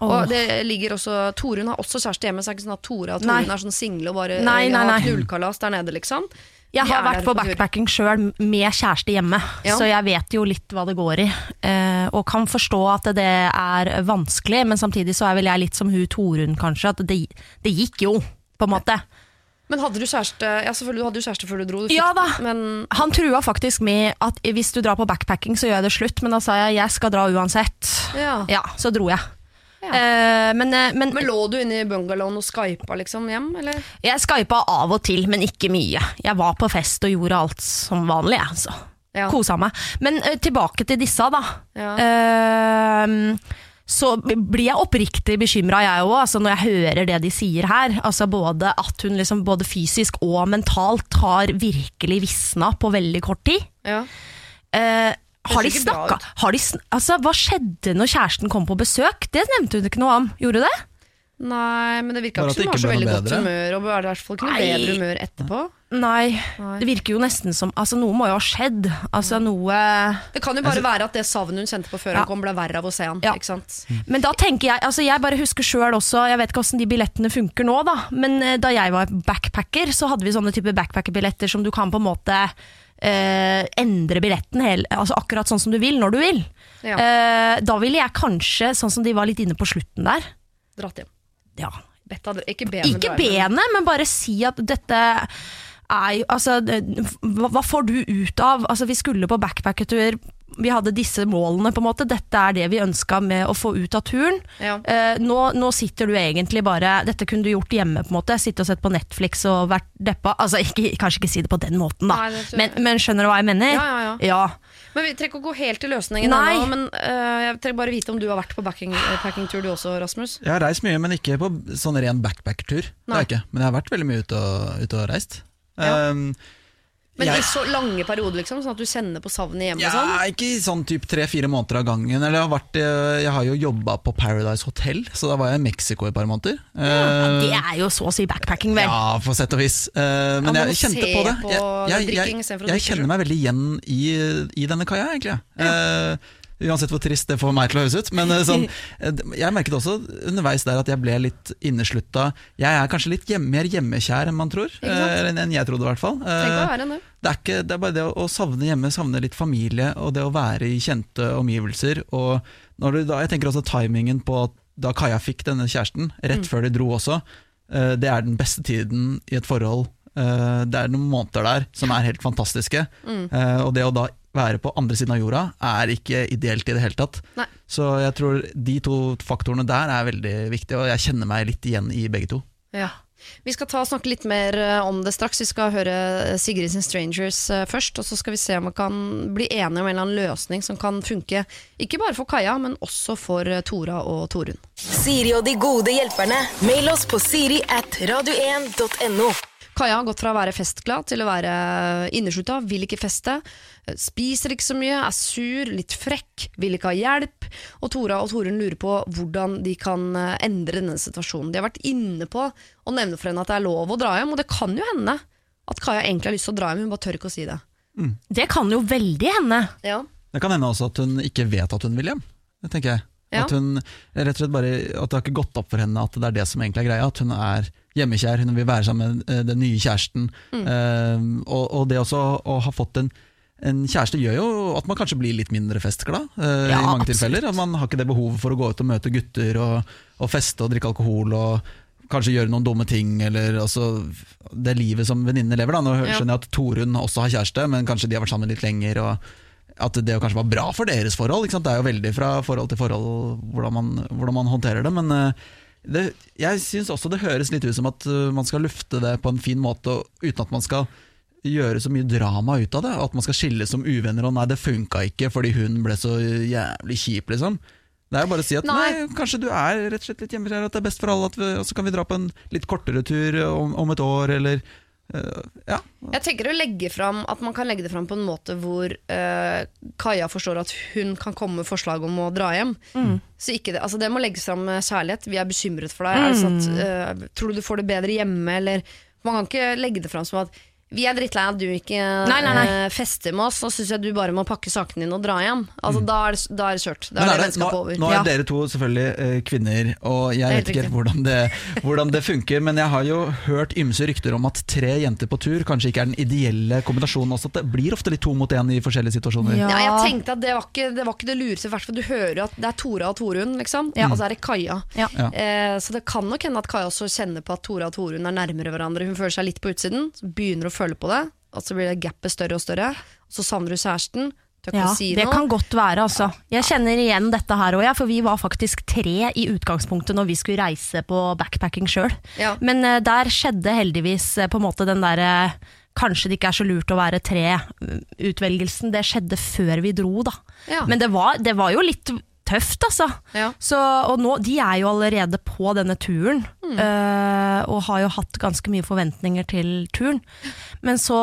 Oh. Og det ligger også Torunn har også kjæreste hjemme, så det er ikke sånn at Tora og. Torunn er sånn single og bare Nei, nei, har knullkalas der nede, liksom. Jeg har vært på backpacking sjøl med kjæreste hjemme, Ja. så jeg vet jo litt hva det går i. Eh, og kan forstå at det er vanskelig, men samtidig så er vel jeg litt som hun Torunn, kanskje. At det, det gikk jo, på en måte. Men hadde du kjæreste Ja, selvfølgelig, du hadde jo kjæreste før du dro. Du fikk, Ja da. Men Han trua faktisk med at hvis du drar på backpacking, så gjør jeg det slutt. Men da sa jeg jeg skal dra uansett. ja. Ja, så dro jeg. Ja. Eh, men, eh, men, Men lå du inne i bungalowen og skypa liksom hjem, eller? jeg skypa av og til, men ikke mye. Jeg var på fest og gjorde alt som vanlig. jeg, Altså. Ja. Kosa meg. Men uh, tilbake til disse, da. Ja. Uh, så blir jeg oppriktig bekymra, jeg òg, altså når jeg hører det de sier her. Altså både At hun liksom både fysisk og mentalt har virkelig visna på veldig kort tid. Ja. Eh, har de snakka altså, Hva skjedde når kjæresten kom på besøk? Det nevnte hun ikke noe om. Gjorde hun det? Nei, men det virka ikke som hun var så veldig bedre. godt humør, og var i hvert fall ikke noe bedre humør etterpå. Nei. Nei. Det virker jo nesten som Altså, noe må jo ha skjedd. Altså, noe Det kan jo bare være at det savnet hun kjente på før Ja. han kom, ble verre av å se han. Ja. Ikke sant? Men da tenker jeg altså Jeg bare husker sjøl også Jeg vet ikke hvordan de billettene funker nå, da. Men eh, da jeg var backpacker, så hadde vi sånne type backpackerbilletter som du kan på en måte eh, endre billetten hel, altså akkurat sånn som du vil, når du vil. Ja. Eh, da ville jeg kanskje, sånn som de var litt inne på slutten der Dratt hjem. ja. Betta, ikke benet Ikke benet, men bare si at dette er jo Altså, hva, hva får du ut av Altså, vi skulle på backpackertur. Vi hadde disse målene, på en måte. Dette er det vi ønska med å få ut av turen. Ja. Eh, nå, nå sitter du egentlig bare Dette kunne du gjort hjemme, på en måte. Sitte og sett på Netflix og vært deppa. Altså, ikke, kanskje ikke si det på den måten, da. Nei, men, men skjønner du hva jeg mener? Ja, ja, ja. ja. Men vi trenger ikke å gå helt til løsningen Nei. Nå, Men uh, jeg trenger bare vite om du har vært på backpacking-tur du også, Rasmus. Jeg har reist mye, men ikke på sånn ren backpacker-tur. Men jeg har vært veldig mye ute og, ute og reist. Ja. Um, Men jeg- i så lange perioder, liksom, sånn at du kjenner på savnet hjemme Ja, og sånn? ikke i sånn typ tre-fire måneder av gangen. Eller jeg, har vært, eh, jeg har jo jobba på Paradise Hotel, så da var jeg i Mexico i et par måneder. Eh, Det er jo så å si backpacking, vel. Ja, på sett og vis. Uh, men Ja, jeg kjente på det. på Jeg, jeg, jeg, kjenner meg veldig igjen i, i denne kaia, egentlig. Eh, uansett hvor trist det får meg til å høres ut. Men eh, sånn, eh, jeg merket også underveis der at jeg ble litt inneslutta. Jeg er kanskje litt hjem, mer hjemmekjær enn man tror. Eh, enn jeg trodde, i hvert fall. Å være det. det er, ikke, det er bare det å, savne hjemme, savne litt familie og det å være i kjente omgivelser. Og når du da, jeg tenker også timingen på at da Kaja fikk denne kjæresten, rett Mm. før de dro også, eh, det er den beste tiden i et forhold. Det er noen måneder der som er helt fantastiske. Mm. Og det å da være på andre siden av jorda er ikke ideelt i det hele tatt. Nei. Så jeg tror de to faktorene der er veldig viktige, og jeg kjenner meg litt igjen i begge to. Ja. Vi skal ta og snakke litt mer eh, om det straks. Vi skal høre Sigrid sin 'Strangers' eh, først. Og så skal vi se om vi kan bli enige om en eller annen løsning som kan funke ikke bare for Kaja, men også for eh, Tora og Torunn. Siri og de gode hjelperne. Mail oss på siri at radio1.no. Kaja har gått fra å være festglad til å være inneslutta, vil ikke feste. Spiser ikke så mye, er sur, litt frekk, vil ikke ha hjelp. Og Tora og Torunn lurer på hvordan de kan eh, endre denne situasjonen. De har vært inne på å nevne for henne at det er lov å dra hjem, og det kan jo hende at Kaja egentlig har lyst til å dra hjem, hun bare tør ikke å si det. Det kan jo veldig hende. Ja. Det kan hende også at hun ikke vet at hun vil hjem. Det tenker jeg. At, hun, rett og slett bare, at det har ikke gått opp for henne at det er det som egentlig er greia. At hun er hjemmekjær, hun vil være sammen med eh, den nye kjæresten. Mm. Eh, og, og det også å ha fått en, en kjæreste gjør jo at man kanskje blir litt mindre festglad. eh, Ja, I mange absolutt. tilfeller. At man har ikke det behovet for å gå ut og møte gutter og, og feste og drikke alkohol. og Kanskje gjøre noen dumme ting, eller altså, det livet som venninnene lever. Da. Nå skjønner jeg at Torunn også har kjæreste, men kanskje de har vært sammen litt lenger. og at det kanskje var bra for deres forhold. Det er jo veldig fra forhold til forhold hvordan man, hvordan man håndterer det. Men eh, det, jeg syns også det høres litt ut som at eh, man skal lufte det på en fin måte uten at man skal gjøre så mye drama ut av det. At man skal skilles som uvenner og nei, det funka ikke fordi hun ble så jævlig kjip, liksom. Det er jo bare å si at nei. Nei. kanskje du er rett og slett litt hjemmekjær, at det er best for alle, vi, og så kan vi dra på en litt kortere tur om, om et år, eller ja. Jeg tenker å legge fram At man kan legge det fram på en måte hvor uh, Kaja forstår at hun kan komme med forslag om å dra hjem. Så ikke det, altså det må legges fram med kjærlighet. Vi er bekymret for deg. Er det sånn at, uh, tror du du får det bedre hjemme? Eller Man kan ikke legge det fram som at vi er drittlei at du ikke Nei, nei, nei. eh, fester med oss, og syns jeg du bare må pakke sakene dine og dra hjem. Altså Da er det, da er det kjørt. Da er det er det, nå, vennskapet over. nå er Ja. dere to selvfølgelig eh, kvinner, og jeg vet ikke helt hvordan det, hvordan det funker. Men jeg har jo hørt ymse rykter om at tre jenter på tur kanskje ikke er den ideelle kombinasjonen. Også at det blir ofte litt to mot én i forskjellige situasjoner. Ja. Ja, jeg tenkte at det var ikke det, var ikke det lureste, i du hører jo at det er Tora og Torunn, liksom. Ja. Og så er det Kaja. Ja. Ja. Eh, så det kan nok hende at Kaja også kjenner på at Tora og Torunn er nærmere hverandre. Hun føler seg litt på utsiden, så begynner å føle på det. Og så blir det gapet større og større. Og så savner du kjæresten. Ja, si det kan godt være, altså. Jeg kjenner igjen dette her òg, ja, for vi var faktisk tre i utgangspunktet når vi skulle reise på backpacking sjøl. Ja. Men uh, der skjedde heldigvis uh, på en måte den derre Kanskje det ikke er så lurt å være tre-utvelgelsen. Det skjedde før vi dro, da. Ja. Men det var, det var jo litt tøft, altså. Ja. Så, og nå, de er jo allerede på denne turen, Mm. øh, og har jo hatt ganske mye forventninger til turen. Men så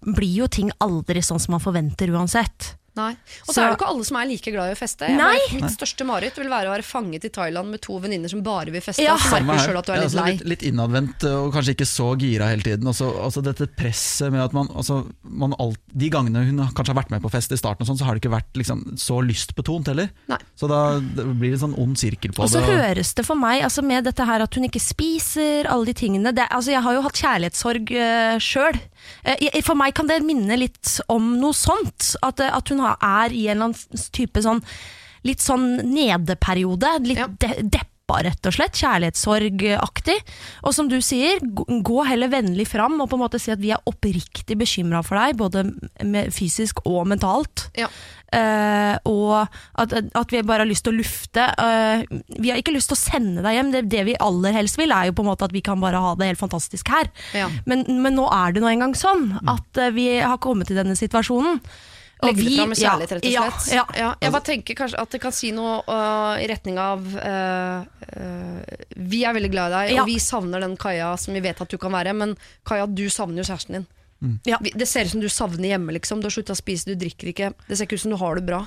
blir jo ting aldri sånn som man forventer uansett. Nei. Og så er det ikke alle som er like glad i å feste. Jeg Nei. bare, mitt største mareritt vil være å være fanget i Thailand med to venninner som bare vil feste. Ja. og selv at du er Ja, litt altså lei. litt, litt innadvendt og kanskje ikke så gira hele tiden. Også, altså dette presset med at man, altså man alt, De gangene hun kanskje har vært med på fest i starten, og sånn, så har det ikke vært liksom, så lystbetont heller. Nei. Så da det blir det en sånn ond sirkel på Og så høres det for meg, altså med dette her at hun ikke spiser, alle de tingene det, altså Jeg har jo hatt kjærlighetssorg uh, sjøl. for meg kan det minne litt om noe sånt. At, uh, at hun er i en eller annen type sånn litt sånn nedeperiode. Litt Ja. de, deppa, rett og slett. Kjærlighetssorgaktig. Og som du sier, gå- heller vennlig fram og på en måte si at vi er oppriktig bekymra for deg, både med, fysisk og mentalt. Ja. Uh, og at, at vi bare har lyst til å lufte. Uh, vi har ikke lyst til å sende deg hjem. Det, det vi aller helst vil, er jo på en måte at vi kan bare ha det helt fantastisk her. Ja. Men, men nå er det nå engang sånn at uh, vi har kommet i denne situasjonen. Og Legge det fram med kjærlighet, rett og slett. Ja, Ja, jeg bare tenker kanskje at det kan si noe uh, i retning av uh, uh, Vi er veldig glad i deg, Ja. og vi savner den Kaja som vi vet at du kan være. Men Kaja, du savner jo kjæresten din. Ja. Det ser ut som du savner hjemme. liksom Du har slutta å spise, du drikker ikke. Det ser ikke ut som du har det bra.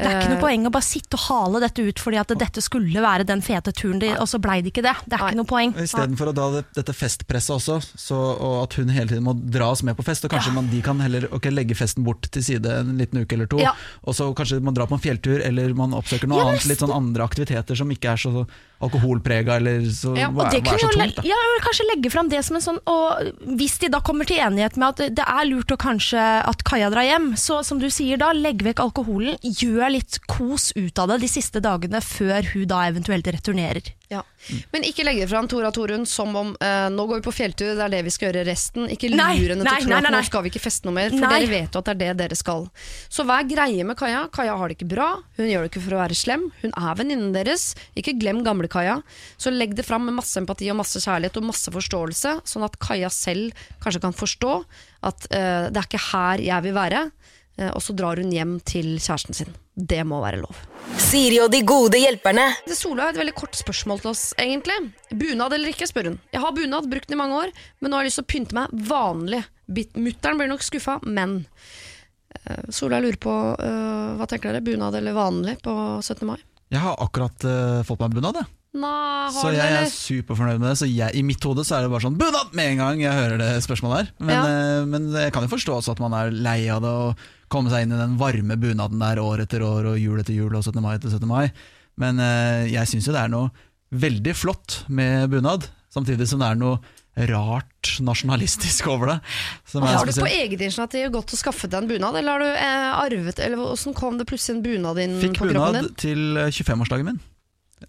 Det er ikke noe Eh, poeng å bare sitte og hale dette ut fordi at dette skulle være den fete turen, de, og så blei det ikke det. Det er Nei. ikke noe poeng. Istedenfor å da dette festpresset også, så, og at hun hele tiden må dras med på fest. Og kanskje man, de kan heller okay, legge festen bort til side en liten uke eller to. Ja. Og så kanskje man drar på en fjelltur, eller man oppsøker noe Ja, annet. Litt sånn andre aktiviteter som ikke er så alkoholprega, eller så, Ja, hva, det hva er så tungt. Da. ja, kanskje legge fram det som en sånn Og hvis de da kommer til enighet med at det er lurt å kanskje at Kaja drar hjem, så som du sier da, legg vekk alkoholen. Gjør litt kos ut av det de siste dagene før hun da eventuelt returnerer. Ja. Men ikke legge fram Tora Torunn som om eh, nå går vi på fjelltur, det er det vi skal gjøre resten. Ikke lur henne til å tro at nå skal vi ikke feste noe mer, for Nei. dere vet jo at det er det dere skal. Så vær greie med Kaja. Kaja har det ikke bra. Hun gjør det ikke for å være slem. Hun er venninnen deres. Ikke glem gamle Kaja. Så legg det fram med masse empati og masse kjærlighet og masse forståelse, sånn at Kaja selv kanskje kan forstå at eh, det er ikke her jeg vil være. eh, og så drar hun hjem til kjæresten sin. Det må være lov. Siri og de gode hjelperne. Sola har et veldig kort spørsmål til oss, egentlig. Bunad eller ikke, spør hun. Jeg har bunad, brukt den i mange år, men nå har jeg lyst til å pynte meg vanlig. Mutter'n blir nok skuffa, men eh, Sola lurer på, uh, hva tenker dere? Bunad eller vanlig på 17. mai? Jeg har akkurat uh, fått meg bunad, jeg. Nei, Så jeg er superfornøyd med det. Så jeg, i mitt hode så er det bare sånn bunad med en gang jeg hører det spørsmålet her. Men, Ja. men jeg kan jo forstå også at man er lei av det og komme seg inn i den varme bunaden der år etter år og jul etter jul og 17. mai etter 17. mai. Men eh, jeg syns jo det er noe veldig flott med bunad, samtidig som det er noe rart nasjonalistisk over det. Som Har du på eget initiativ gått og skaffet deg en bunad, eller har du eh, arvet Eller hvordan kom det plutselig en bunad inn Fikk på kroppen din? Fikk bunad til eh, 25-årsdagen min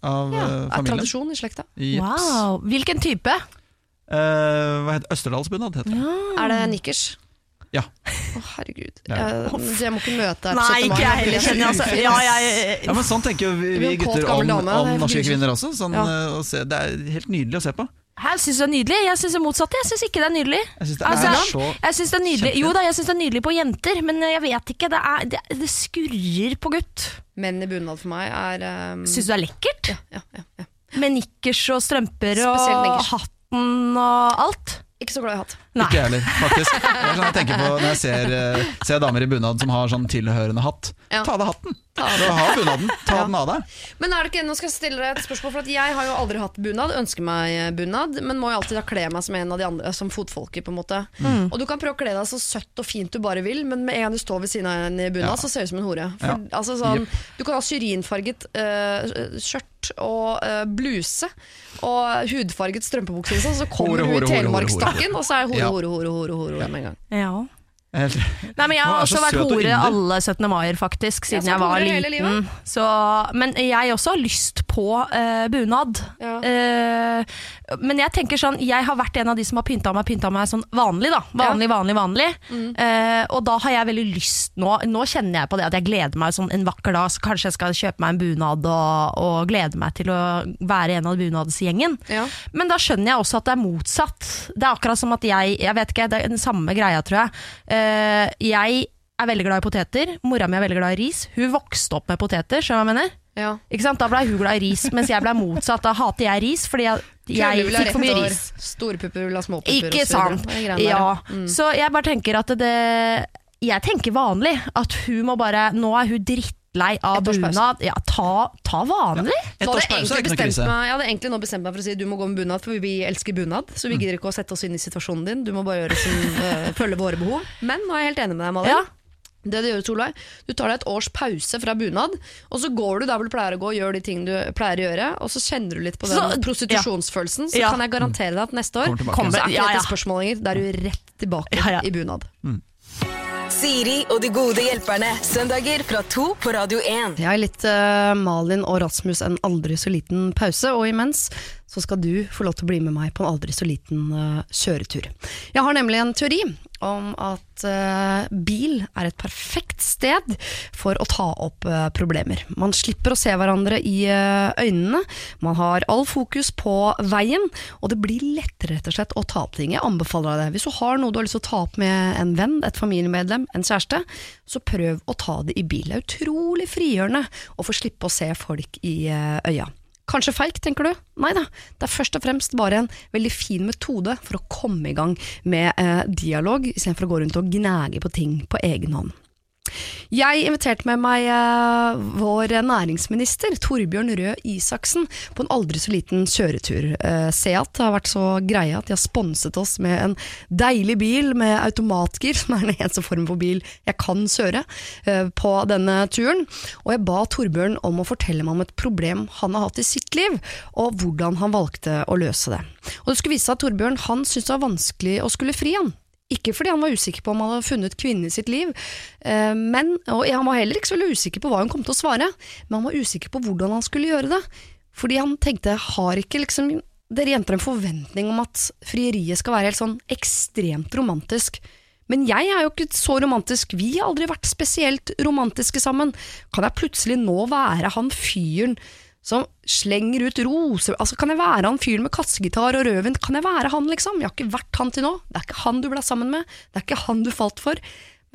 av Ja, familien. er tradisjon i slekta. Wow. Hvilken type? Eh, hva heter Østerdalsbunad, heter det. Er det nikkers? Ja. Å, herregud. Ja. Eh, jeg må ikke møte deg på Nei, 17. mai. ikke jeg heller, kjenner jeg. Altså. Ja, jeg, Ja, men Sånn tenker jo vi, vi gutter om, om norske kvinner også. Sånn, Ja. eh, å se, det er helt nydelig å se på. Jeg syns det er nydelig. Jeg syns det motsatte. Jeg syns ikke det er nydelig. Jeg synes det Altså, Jeg det er nydelig Jo da, jeg syns det er nydelig på jenter, men jeg vet ikke. Det, er, det, det skurrer på gutt. Menn i bunad for meg er um, Syns du det er lekkert? ja, ja, ja, ja. Med nikkers og strømper og hatten og alt? Ikke så glad i hatt. Nei. Ikke jeg heller, faktisk. Det er sånn jeg tenker på Når jeg ser, eh, ser damer i bunad som har sånn tilhørende hatt. Ja. Ta av deg hatten! Du har bunaden, ta Ja. den av deg. Men er det ikke, nå skal jeg stille deg et spørsmål, for at jeg har jo aldri hatt bunad, ønsker meg bunad, men må jo alltid da kle meg som en av de andre, som fotfolket, på en måte. Mm. Og du kan prøve å kle deg så søtt og fint du bare vil, men med en gang du står ved siden av en i bunad, Ja. så ser du ut som en hore. For, Ja. altså, sånn, du kan ha syrinfarget eh, skjørt og uh, bluse og hudfarget strømpebukse, liksom, så kommer Hore, hore, du i hore, og så er hore, hore, hore, hore, hore med en gang. Ja. Nei, men Jeg har også vært hore alle 17. maier, faktisk, siden jeg, jeg var liten. Så, men jeg også har lyst på uh, bunad. Ja. Uh, men jeg tenker sånn, jeg har vært en av de som har pynta meg, pynta meg sånn vanlig. da Vanlig, vanlig, vanlig. Mm. Uh, og da har jeg veldig lyst nå Nå kjenner jeg på det at jeg gleder meg sånn en vakker dag. Så kanskje jeg skal kjøpe meg en bunad og, og glede meg til å være en av bunadsgjengen. Ja. Men da skjønner jeg også at det er motsatt. Det er akkurat som at jeg Jeg vet ikke, det er den samme greia, tror jeg. Eh, jeg er veldig glad i poteter. Mora mi er veldig glad i ris. Hun vokste opp med poteter, skjønner du hva jeg mener? Ja. Ikke sant? Da blei hun glad i ris, mens jeg blei motsatt. Da hater jeg ris fordi jeg, jeg fikk for mye år, ris. Storpupper vil ha småpupper. Ikke sant? Ja. Mm. Så jeg bare tenker at det Jeg tenker vanlig. At hun må bare Nå er hun drittlei av bunad. Ja, ta, ta vanlig. Ja, så hadde jeg, er meg, jeg hadde egentlig nå bestemt meg for å si du må gå med bunad, for vi elsker bunad. Så vi gidder ikke å sette oss inn i situasjonen din. Du må bare gjøre som, eh, følge våre behov. Men nå er jeg helt enig med deg, Malin. Ja. Det du gjør, Solveig, du tar deg et års pause fra bunad, og så går du der hvor du pleier å gå og gjør de ting du pleier å gjøre, og så kjenner du litt på den Så- prostitusjonsfølelsen. Så Ja. kan jeg garantere deg at neste år Kommer så er ikke ja, ja. dette spørsmål lenger. Da er du rett tilbake Ja, ja. i bunad. Siri og de gode hjelperne. Søndager fra to på Radio 1. Jeg har litt uh, Malin og Rasmus en aldri så liten pause, og imens så skal du få lov til å bli med meg på en aldri så liten uh, kjøretur. Jeg har nemlig en teori om at uh, bil er et perfekt sted for å ta opp uh, problemer. Man slipper å se hverandre i uh, øynene, man har all fokus på veien, og det blir lettere rett og slett å ta opp ting. Jeg anbefaler deg det. Hvis du har noe du har lyst til å ta opp med en venn, et familiemedlem, en kjæreste, så prøv å ta det i bil. Det er utrolig frigjørende å få slippe å se folk i øya. Kanskje feig, tenker du? Nei da, det er først og fremst bare en veldig fin metode for å komme i gang med eh, dialog, istedenfor å gå rundt og gnage på ting på egen hånd. Jeg inviterte med meg eh, vår næringsminister, Torbjørn Røe Isaksen, på en aldri så liten kjøretur. Eh, Seat har vært så greie at de har sponset oss med en deilig bil med automatgir, som er den eneste form for bil jeg kan kjøre, eh, på denne turen. Og jeg ba Torbjørn om å fortelle meg om et problem han har hatt i sitt liv, og hvordan han valgte å løse det. Og det skulle vise seg at Torbjørn han syntes det var vanskelig å skulle fri han. Ikke fordi han var usikker på om han hadde funnet kvinnen i sitt liv, eh, men, og han var heller ikke så veldig usikker på hva hun kom til å svare, men han var usikker på hvordan han skulle gjøre det. Fordi han tenkte, har ikke liksom dere jenter en forventning om at frieriet skal være helt sånn ekstremt romantisk? Men jeg er jo ikke så romantisk, vi har aldri vært spesielt romantiske sammen. Kan jeg plutselig nå være han fyren som slenger ut roser altså, Kan jeg være han fyren med kassegitar og rødvin? Kan jeg være han, liksom? Jeg har ikke vært han til nå. Det er ikke han du ble sammen med. Det er ikke han du falt for.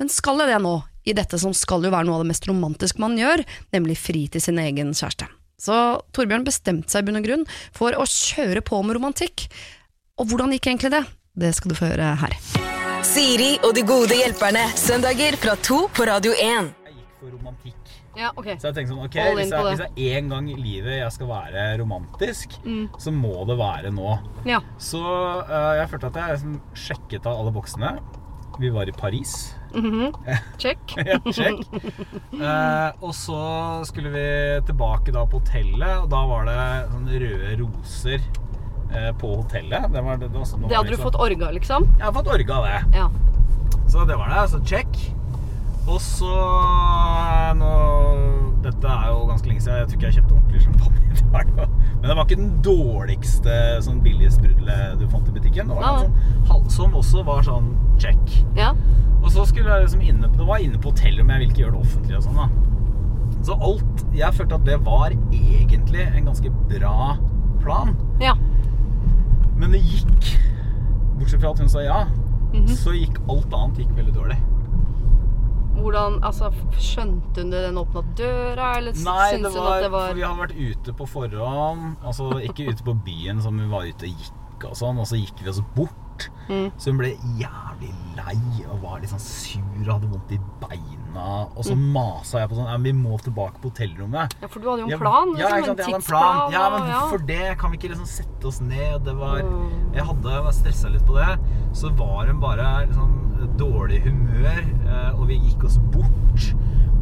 Men skal jeg det nå? i dette som skal jo være noe av det mest romantiske man gjør, nemlig fri til sin egen kjæreste. Så Torbjørn bestemte seg i bunn og grunn for å kjøre på med romantikk. Og hvordan gikk egentlig det? Det skal du få høre her. Siri og de gode hjelperne. Søndager fra to på Radio 1. Jeg gikk for romantikk. Ja, okay. Så jeg tenkte sånn, ok, hvis jeg, hvis jeg en gang i livet jeg skal være romantisk, så må det være nå. Ja. Så uh, jeg følte at jeg liksom sjekket av alle boksene. Vi var i Paris. Check. Ja, sjekk. Eh, og så skulle vi tilbake da på hotellet, og da var det sånne røde roser uh, på hotellet. Det, var, det, var, sånn- Det hadde du fått orga, liksom? Jeg har fått orga det. Ja. Så det var det. Så check. Og så nå, Dette er jo ganske lenge siden. Jeg tror ikke jeg kjøpte ordentlig champagne. Var det. Men det var ikke den dårligste sånn billige sprudlet du fant i butikken. Det var en sånn, som også var sånn check. ja. Og så skulle jeg liksom inne Det var inne på hotellet, men jeg ville ikke gjøre det offentlig og sånn, da. Så alt Jeg følte at det var egentlig en ganske bra plan. Ja. Men det gikk Bortsett fra at hun sa ja, Mhm. så gikk alt annet gikk veldig dårlig. Hvordan, altså, Skjønte hun det den åpna døra, eller Nei, syntes hun at det var vi hadde vært ute på forhånd. Altså ikke ute på byen som vi var ute og gikk og sånn, og så gikk vi oss bort. Mm. Så hun ble jævlig lei og var litt sånn sur og hadde vondt i beina. Og så Mm. masa jeg på sånn Ja, vi må tilbake på hotellrommet. Ja, for du hadde jo en Ja, plan? Ja, liksom, ikke sant, jeg hadde en plan. Ja, men hvorfor ja. det kan vi ikke liksom sette oss ned. Det var Mm. Jeg hadde jeg stressa litt på det. Så var hun bare liksom dårlig humør, eh, og vi gikk oss bort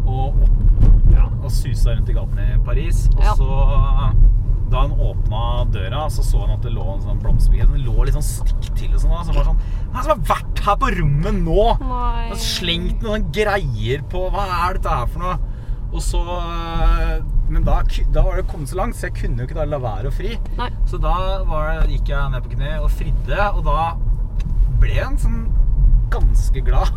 og opp ja, og susa rundt i gatene i Paris. Og Ja. så da han åpna døra, så så han at det lå en sånn blomsterbukett. Den lå litt sånn stikk til og sånn. da, Som var sånn Hva det som har vært her på rommet nå? Nei. Og slengt noen greier på Hva er dette her for noe? Og så øh, Men da, da var det kommet så langt, så jeg kunne jo ikke da la være å fri. Nei. Så da var, gikk jeg ned på kne og fridde, og da ble jeg en sånn ganske glad.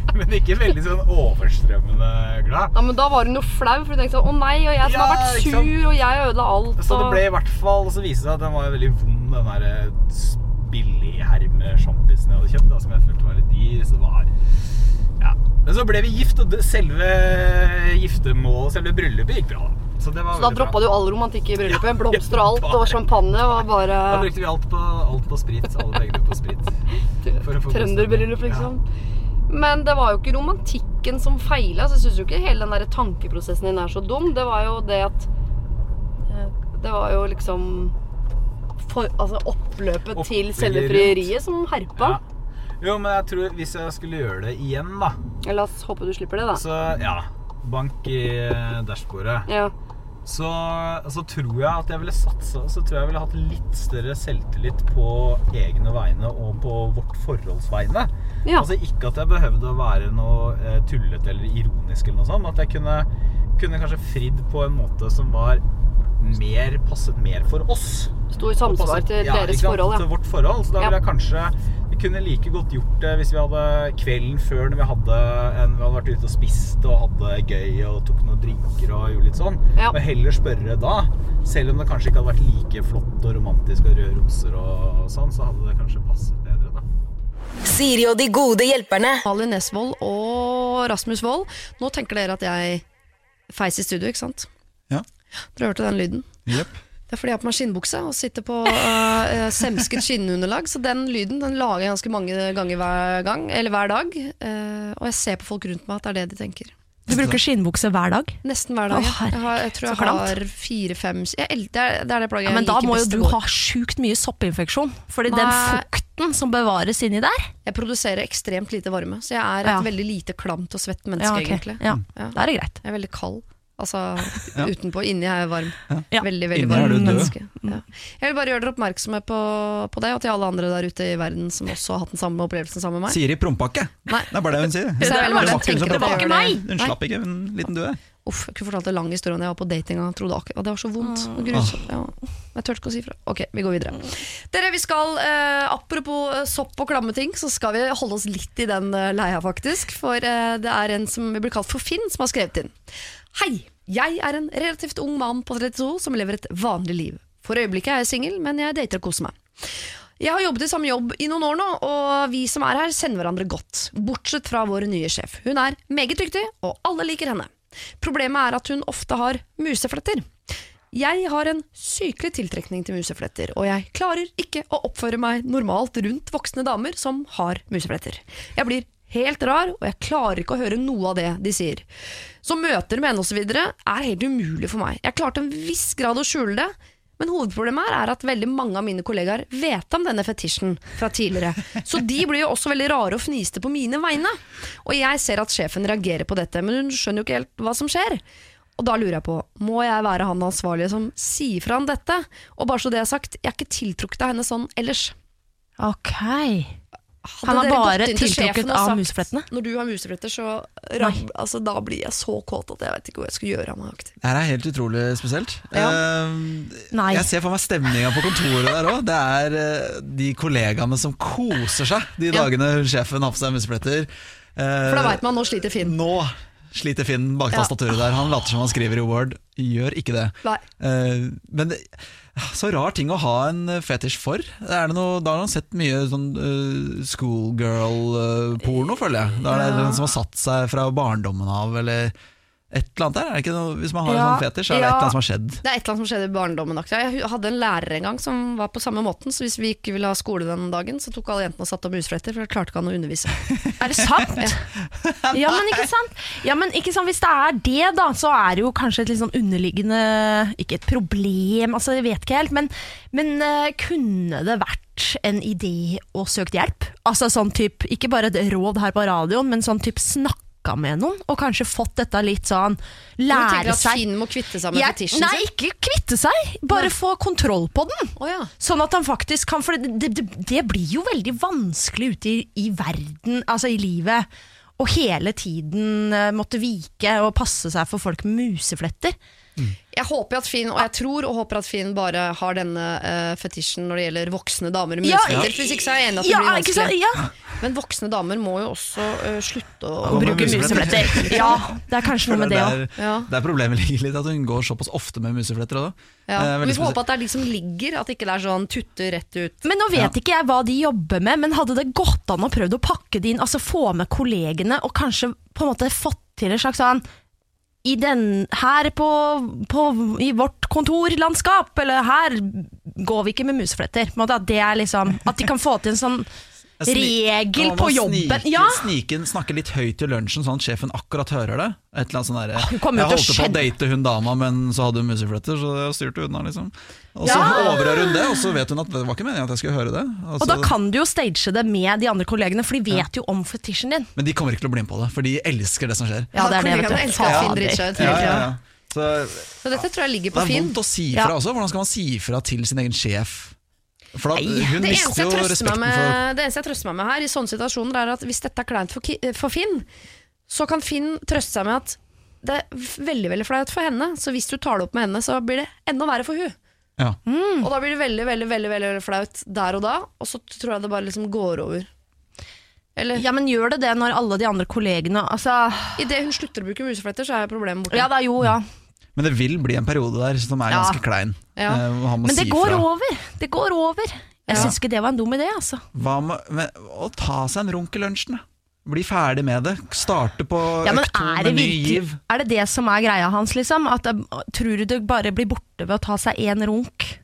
men, ikke veldig sånn overstrømmende glad. Ja, men Da var hun jo flau, for hun tenkte sånn Å nei, og jeg som Ja, har vært sur, og jeg ødela alt. Så det ble i hvert fall Og så viste det seg at den var veldig vond, den der eh, billighermesjampisen jeg hadde kjøpt, da, som jeg følte var litt dyr. Så det var Ja. Men så ble vi gift, og det, selve giftermålet, selve bryllupet, gikk bra. da. Så, det var Så da droppa du all romantikk i bryllupet? Ja, Blomster og alt, og champagne og bare Da brukte vi alt på, alt på sprit. Alle pengene på sprit. Trønderbryllup, liksom. liksom. Men det var jo ikke romantikken som feila. Så jeg syns jo ikke hele den der tankeprosessen din er så dum. Det var jo det at eh, Det var jo liksom for, altså oppløpet til selve frieriet som herpa. Ja. Jo, men jeg tror hvis jeg skulle gjøre det igjen, da La oss håpe du slipper det, da. Så ja. Bank i eh, dashbordet. Ja. Så, så tror jeg at jeg ville satsa Så tror jeg jeg ville hatt litt større selvtillit på egne vegne og på vårt forholds vegne. Ja. Altså Ikke at jeg behøvde å være noe eh, tullete eller ironisk, eller noe sånt, men at jeg kunne, kunne kanskje fridd på en måte som var mer passet mer for oss. Sto i samsvar Passet- til ja, deres ikke forhold, forhold, Til vårt forhold. Så da Ja. ville jeg kanskje kunne like godt gjort det hvis vi hadde kvelden før når vi hadde, en, vi hadde vært ute og spist og hadde det gøy og tok noen drinker og gjorde litt sånn. Ja. Men heller spørre da. Selv om det kanskje ikke hadde vært like flott og romantisk og røde roser og sånn, så hadde det kanskje passet bedre, da. Siri og de gode hjelperne. Ali Nesvold og Rasmus Wold. Nå tenker dere at jeg feis i studio, ikke sant? Ja. Dere hørte den lyden? Jepp. Det er fordi jeg har på meg skinnbukse og sitter på uh, semsket skinnunderlag. Så den lyden den lager jeg ganske mange ganger hver, gang, eller hver dag. Uh, og jeg ser på folk rundt meg at det er det de tenker. Du bruker skinnbukse hver dag? Nesten hver dag. Å, jeg, har, jeg tror jeg har fire-fem Det er det er det plagget Ja, jeg men da må jo du ha sjukt mye soppinfeksjon. Fordi den fukten som bevares inni der Jeg produserer ekstremt lite varme, så jeg er et Ja. veldig lite klamt og svett menneske, ja, okay. egentlig. ja, Ja. Da er det greit. Jeg er veldig kald. Altså Ja. utenpå. Inni er jeg varm. Ja. Veldig, veldig Inni varm menneske. Ja. Jeg vil bare gjøre dere oppmerksomme på, på det, og til alle andre der ute i verden som også har hatt den samme opplevelsen sammen med meg. Siri Prompakke! Nei. Det er bare det hun sier. Det, det, det, Det var ikke meg! Hun slapp ikke, en liten due. Uff, jeg kunne fortalt en lang historie om jeg var på date en gang. Trodde akkurat, det var så vondt og grusomt. Ja. Jeg turte ikke å si fra. Ok, vi går videre. Dere, vi skal, eh, Apropos eh, sopp og klamme ting, så skal vi holde oss litt i den eh, leia, faktisk. For eh, det er en som blir kalt for Finn, som har skrevet inn. Hei, jeg er en relativt ung mann på 32 som lever et vanlig liv. For øyeblikket er jeg singel, men jeg dater og koser meg. Jeg har jobbet i samme jobb i noen år nå, og vi som er her kjenner hverandre godt. Bortsett fra vår nye sjef. Hun er meget dyktig, og alle liker henne. Problemet er at hun ofte har musefletter. Jeg har en sykelig tiltrekning til musefletter, og jeg klarer ikke å oppføre meg normalt rundt voksne damer som har musefletter. Jeg blir helt rar, og jeg klarer ikke å høre noe av det de sier. Så møter med henne osv. er helt umulig for meg. Jeg klarte en viss grad å skjule det, men hovedproblemet her er at veldig mange av mine kollegaer vet om denne fetisjen fra tidligere. Så de blir jo også veldig rare og fniste på mine vegne. Og jeg ser at sjefen reagerer på dette, men hun skjønner jo ikke helt hva som skjer. Og da lurer jeg på, må jeg være han ansvarlige som sier fra om dette? Og bare så det er sagt, jeg er ikke tiltrukket av henne sånn ellers. Ok. Hadde Han er bare tiltrukket av museflettene? Når du har musefletter, så ram, altså, da blir jeg så kåt at jeg vet ikke hva jeg skal gjøre av meg. Det her er helt utrolig spesielt. Ja. Uh, jeg ser for meg stemninga på kontoret der òg. Det er uh, de kollegaene som koser seg de Ja. dagene sjefen har på seg musefletter. Uh, For da veit man, nå sliter Finn. Nå sliter Finn bak Ja. der. Han later som han skriver i Word. Gjør ikke det. Nei. Eh, men det, så rar ting å ha en fetisj for. Er noe, da har han sett mye sånn uh, schoolgirl-porno, føler jeg. Da er det Ja. noen som har satt seg fra barndommen av, eller et eller annet der. Er det ikke noe, hvis man har Ja, en sånn fetisj, så er det et eller annet som har skjedd. Det er et eller annet som skjedde i barndommen. Jeg hadde en lærer en gang som var på samme måten, så hvis vi ikke ville ha skole den dagen, så tok alle jentene og satte opp husfletter, for da klarte ikke han å undervise. Er det sant? ja, men ikke sant? Ja, men ikke sant? Hvis det er det, da, så er det jo kanskje et litt sånn underliggende Ikke et problem, altså jeg vet ikke helt, men, men uh, kunne det vært en idé å søke hjelp? Altså sånn type, Ikke bare et råd her på radioen, men sånn typ snakka med noen, og kanskje fått dette litt sånn Lære at seg Finn må kvitte seg med Jeg- fetisjen Nei, ikke kvitte seg, bare Nei. få kontroll på den. Oh, ja. Sånn at han faktisk kan For det, det, det blir jo veldig vanskelig ute i, i verden, altså i livet, å hele tiden eh, måtte vike og passe seg for folk med musefletter. Jeg håper at Finn, og jeg tror og håper at Finn bare har denne uh, fetisjen når det gjelder voksne damer med Ja, musefletter. Hvis ikke så er jeg enig at det Ja, blir vanskelig. Så. Ja, Men voksne damer må jo også uh, slutte å Gå bruke musefletter. Ja, det er kanskje noe med det òg. der, Ja. der problemet ligger litt, at hun går såpass ofte med musefletter. også. Ja. Eh, Vi får håpe at det er de som ligger, at ikke det er sånn tutte rett ut. Men nå vet ikke jeg hva de jobber med, men hadde det gått an å prøve å pakke det inn, altså få med kollegene, og kanskje på en måte fått til en slags sånn i den, her på, på, i vårt kontorlandskap, eller her går vi ikke med musefletter. At liksom At de kan få til en sånn regel på jobben. Snike, Ja. Sniken inn, snakke litt høyt i lunsjen, sånn at sjefen akkurat hører det. Et eller annet sånn hun Jeg holdt på å date hun dama, men så hadde hun musefletter, så jeg styrte unna, liksom. Og så Ja. overhører hun det, og så vet hun at det var ikke meningen at jeg skulle høre det. Og Altså, da kan du jo stage det med de andre kollegene, for de vet jo om fetisjen din. Men de kommer ikke til å bli med på det, for de elsker det som skjer. Ja, det er det, vet du. Finn Ja, ja, ja. Så Så dette tror jeg ligger det er vondt å si Ja. fra også. Hvordan skal man si fra til sin egen sjef? For da, Nei, hun Det eneste, med, det eneste jeg trøster meg med her, i sånne situasjoner, er at hvis dette er kleint for, for Finn, så kan Finn trøste seg med at det er veldig veldig flaut for henne, så hvis du tar det opp med henne, så blir det enda verre for hun. ja. Og da blir det veldig, veldig, veldig, veldig flaut der og da, og så tror jeg det bare liksom går over. Eller Ja, men gjør det det når alle de andre kollegene Altså idet hun slutter å bruke musefletter, så er problemet borte. Ja, det er jo, ja. Men det vil bli en periode der som er ganske klein. Eh, Men det si går fra. over. Det går over. Jeg Ja. syns ikke det var en dum idé, altså. Hva med, å ta seg en runk i lunsjen? da? Bli ferdig med det. Starte på Ja, økt to med det ny giv. Er det det som er greia hans, liksom? At det, tror du det bare blir borte ved å ta seg én runk?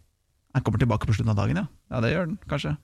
Han kommer tilbake på slutten av dagen, ja. Ja, det gjør den kanskje.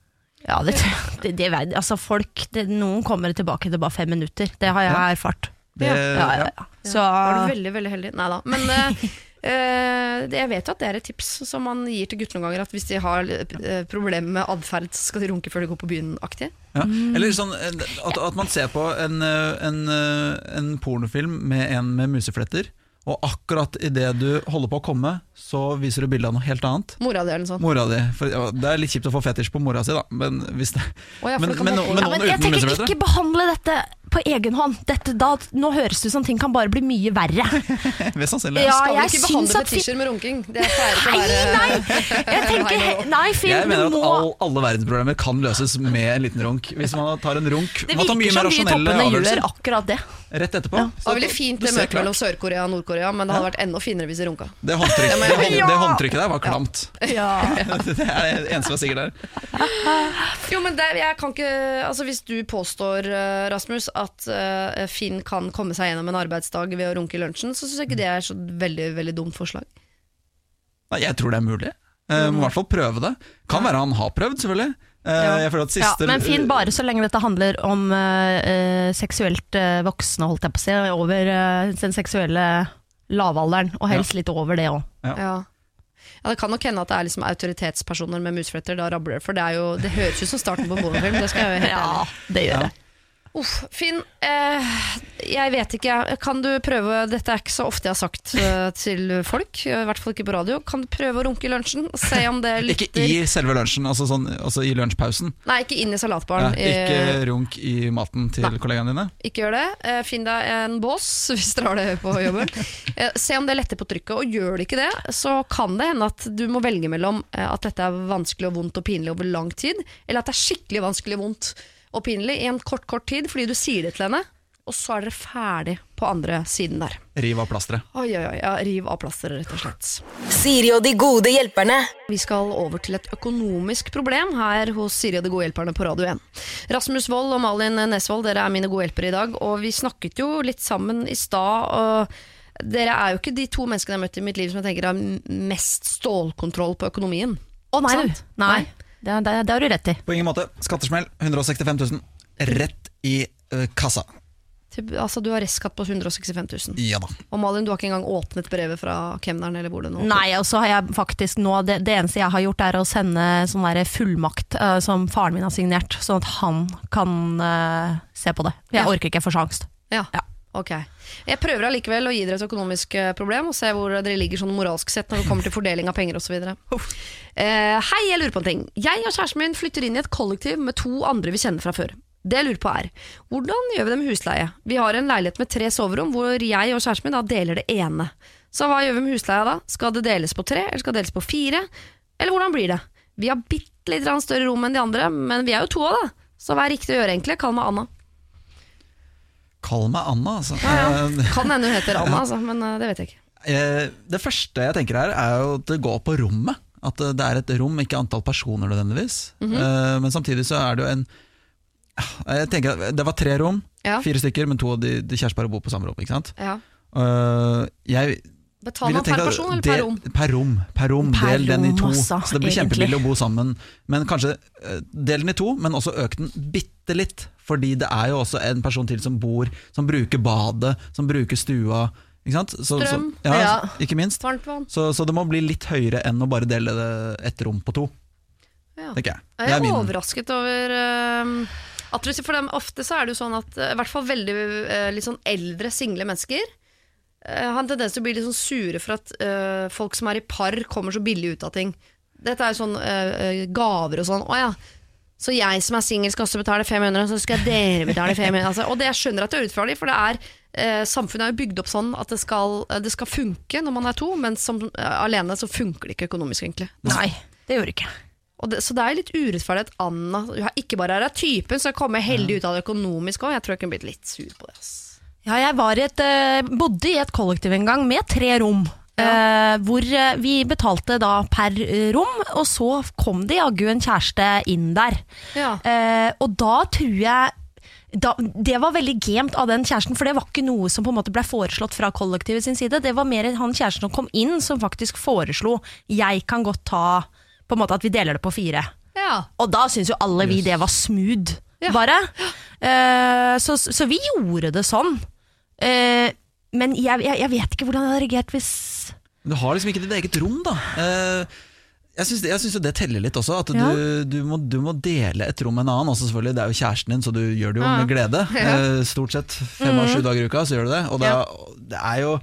Ja, det, det, det Altså, folk Noen kommer tilbake etter bare fem minutter. Det har jeg Ja. erfart. Det, Ja, ja, ja. Så Da er du veldig, veldig heldig. Nei da. Men eh, eh, jeg vet jo at det er et tips som man gir til gutter noen ganger. At hvis de har uh, problemer med atferd, så skal de runke før de går på byen-aktig. Ja. Eller sånn eh, at, at man ser på en, eh, en, eh, en pornofilm med en med musefletter, og akkurat idet du holder på å komme, så viser du bilde av noe helt annet. Mora di eller noe sånt. Mora di. For, ja, det er litt kjipt å få fetisj på mora si, da. Men hvis det, ja, Men- det men no- men ja, noen men jeg tenker ikke behandle dette på egen hånd. Dette, da, nå høres det ut som ting kan bare bli mye verre. Mest sannsynlig. Ja, Skal vi ikke behandle fetisjer med runking? Det pleier ikke å Nei, være nei! Jeg tenker, Nei, nei, Finn, Jeg mener at må all, alle verdensproblemer kan løses med en liten runk. Hvis man tar en runk Det virker mer som de toppene gjør akkurat det. rett etterpå. Det var veldig fint det møtet mellom Sør-Korea og Nord-Korea, men det hadde vært enda finere hvis de runka. Det, håndtrykk, Det hånd- det håndtrykket der var klamt. Ja. Det er det eneste som er sikkert der. Jo, men det, jeg kan ikke Altså Hvis du påstår, eh, Rasmus, at uh, Finn kan komme seg gjennom en arbeidsdag ved å runke i lunsjen, så syns jeg ikke det er så veldig veldig dumt forslag. Nei, jeg tror det er mulig. Uh, Må i hvert fall prøve det. Kan være han har prøvd, selvfølgelig. Eh, Ja. Jeg føler at Ja, men Finn, bare så lenge dette handler om uh, seksuelt uh, voksne, holdt jeg på å si, over uh, den seksuelle lavalderen, og helst litt over det òg. Ja. Ja. ja, Det kan nok hende at det er liksom autoritetspersoner med musfletter. Da rabler det, for det, er jo, det høres ut som starten på en pornofilm. Det skal jeg jo helt ærlig Ja, det gjør Ja. det. Uff, Finn, eh, jeg vet ikke. Kan du prøve Dette er ikke så ofte jeg har sagt eh, til folk, i hvert fall ikke på radio. Kan du prøve å runke i lunsjen? Se om det Ikke i selve lunsjen, altså, sånn, altså i lunsjpausen. Nei, ikke inn i Ja, salatbaren. ikke Eh, runk i maten til Nei. kollegaene dine. Ikke gjør det. Eh, Finn deg en bås hvis dere har det på jobben. Eh, Se om det letter på trykket, og gjør det ikke det, så kan det hende at du må velge mellom at dette er vanskelig og vondt og pinlig over lang tid, eller at det er skikkelig vanskelig og vondt og pinlig i en kort, kort tid fordi du sier det til henne, og så er dere ferdig på andre siden der. Riv av plasteret. Oi, oi, oi, ja, riv av plasteret, rett og slett. Siri og de gode hjelperne. Vi skal over til et økonomisk problem her hos Siri og de gode hjelperne på Radio 1. Rasmus Wold og Malin Nesvold, dere er mine gode hjelpere i dag, og vi snakket jo litt sammen i stad. og Dere er jo ikke de to menneskene jeg har møtt i mitt liv som jeg tenker har mest stålkontroll på økonomien. Å nei, Nei. Nei. Det, det, det har du rett i. På ingen måte. Skattesmell 165 000. Rett i uh, kassa. Typ, altså, du har restskatt på 165 000. Ja da. Og Malin, du har ikke engang åpnet brevet fra kemneren eller hvor det nå Nei, og så har jeg faktisk nå det, det eneste jeg har gjort, er å sende sånn der fullmakt uh, som faren min har signert, sånn at han kan uh, se på det. Jeg Ja. orker ikke for så angst. Ja. Ja. Ok. Jeg prøver allikevel å gi dere et økonomisk eh, problem, og se hvor dere ligger sånn moralsk sett når det kommer til fordeling av penger osv. Uh, hei, jeg lurer på en ting. Jeg og kjæresten min flytter inn i et kollektiv med to andre vi kjenner fra før. Det jeg lurer på er, hvordan gjør vi det med husleie? Vi har en leilighet med tre soverom, hvor jeg og kjæresten min da deler det ene. Så hva gjør vi med husleia da? Skal det deles på tre, eller skal det deles på fire? Eller hvordan blir det? Vi har bitte litt større rom enn de andre, men vi er jo to av det. Så hva er riktig å gjøre egentlig? Kall meg Anna. Kall meg Anna, altså. Ja, ja. Eh, Kan hende hun heter Anna, altså, men eh, det vet jeg ikke. Eh, Det første jeg tenker her, er jo at det går på rommet. At det er et rom, ikke antall personer nødvendigvis. Mm -hmm. Men samtidig så er det jo en Jeg tenker at Det var tre rom, Ja. fire stykker, men to av de, de kjæresteparene bor på samme rom. Ikke sant? Ja. Jeg Betal man per person eller per rom? Per rom. Per rom Per del den i to. altså, så det blir kjempebillig å bo sammen. Men kanskje eh, del den i to, men også øk den bitte litt. Fordi det er jo også en person til som bor, som bruker badet, som bruker stua. Ikke sant? Så, Strøm. Så, ja, Ja. Ikke minst. Så, så det må bli litt høyere enn å bare dele ett rom på to, Ja. tenker jeg. Jeg er er overrasket over uh, at du, For dem, ofte så er det jo sånn at eh, i hvert fall veldig uh, litt sånn eldre, single mennesker eh, har en tendens til å bli litt sånn sure for at uh, folk som er i par, kommer så billig ut av ting. Dette er jo sånn eh, gaver og sånn. Å ja. Så jeg som er singel skal også betale 500, så skal dere betale 500. Altså, og det jeg skjønner at det er urettferdig, for det er uh, samfunnet er jo bygd opp sånn at det skal, det skal funke når man er to, men som alene så funker det ikke økonomisk, egentlig. Nei, det gjør det ikke. Og det, så det er litt urettferdig at Anna ikke bare er av typen som kommer heldig ut av det økonomisk òg. Jeg tror jeg kunne blitt litt sur på det. Ass. Ja, jeg var et, eh, bodde i et kollektiv en gang med tre rom. eh, hvor eh, vi betalte da per rom, og så kom det jaggu en kjæreste inn der. Ja. Eh, og da tror jeg da, Det var veldig gamet av den kjæresten, for det var ikke noe som på en måte ble foreslått fra kollektivet sin side. Det var mer han kjæresten som kom inn, som faktisk foreslo jeg kan godt ta på en måte at vi deler det på fire. Ja. Og da syns jo alle vi det var smooth, Ja. bare. Uh, så, så vi gjorde det sånn. Eh, men jeg, jeg, jeg vet ikke hvordan jeg hadde reagert hvis Du har liksom ikke ditt eget rom, da. Eh, Jeg syns, jeg syns det teller litt også. At du, Ja. du, må, du må dele et rom med en annen. Også selvfølgelig, Det er jo kjæresten din, så du gjør det jo Ja. med glede. Ja. Eh, Stort sett fem av sju dager i uka, så gjør du det. Og det, det er jo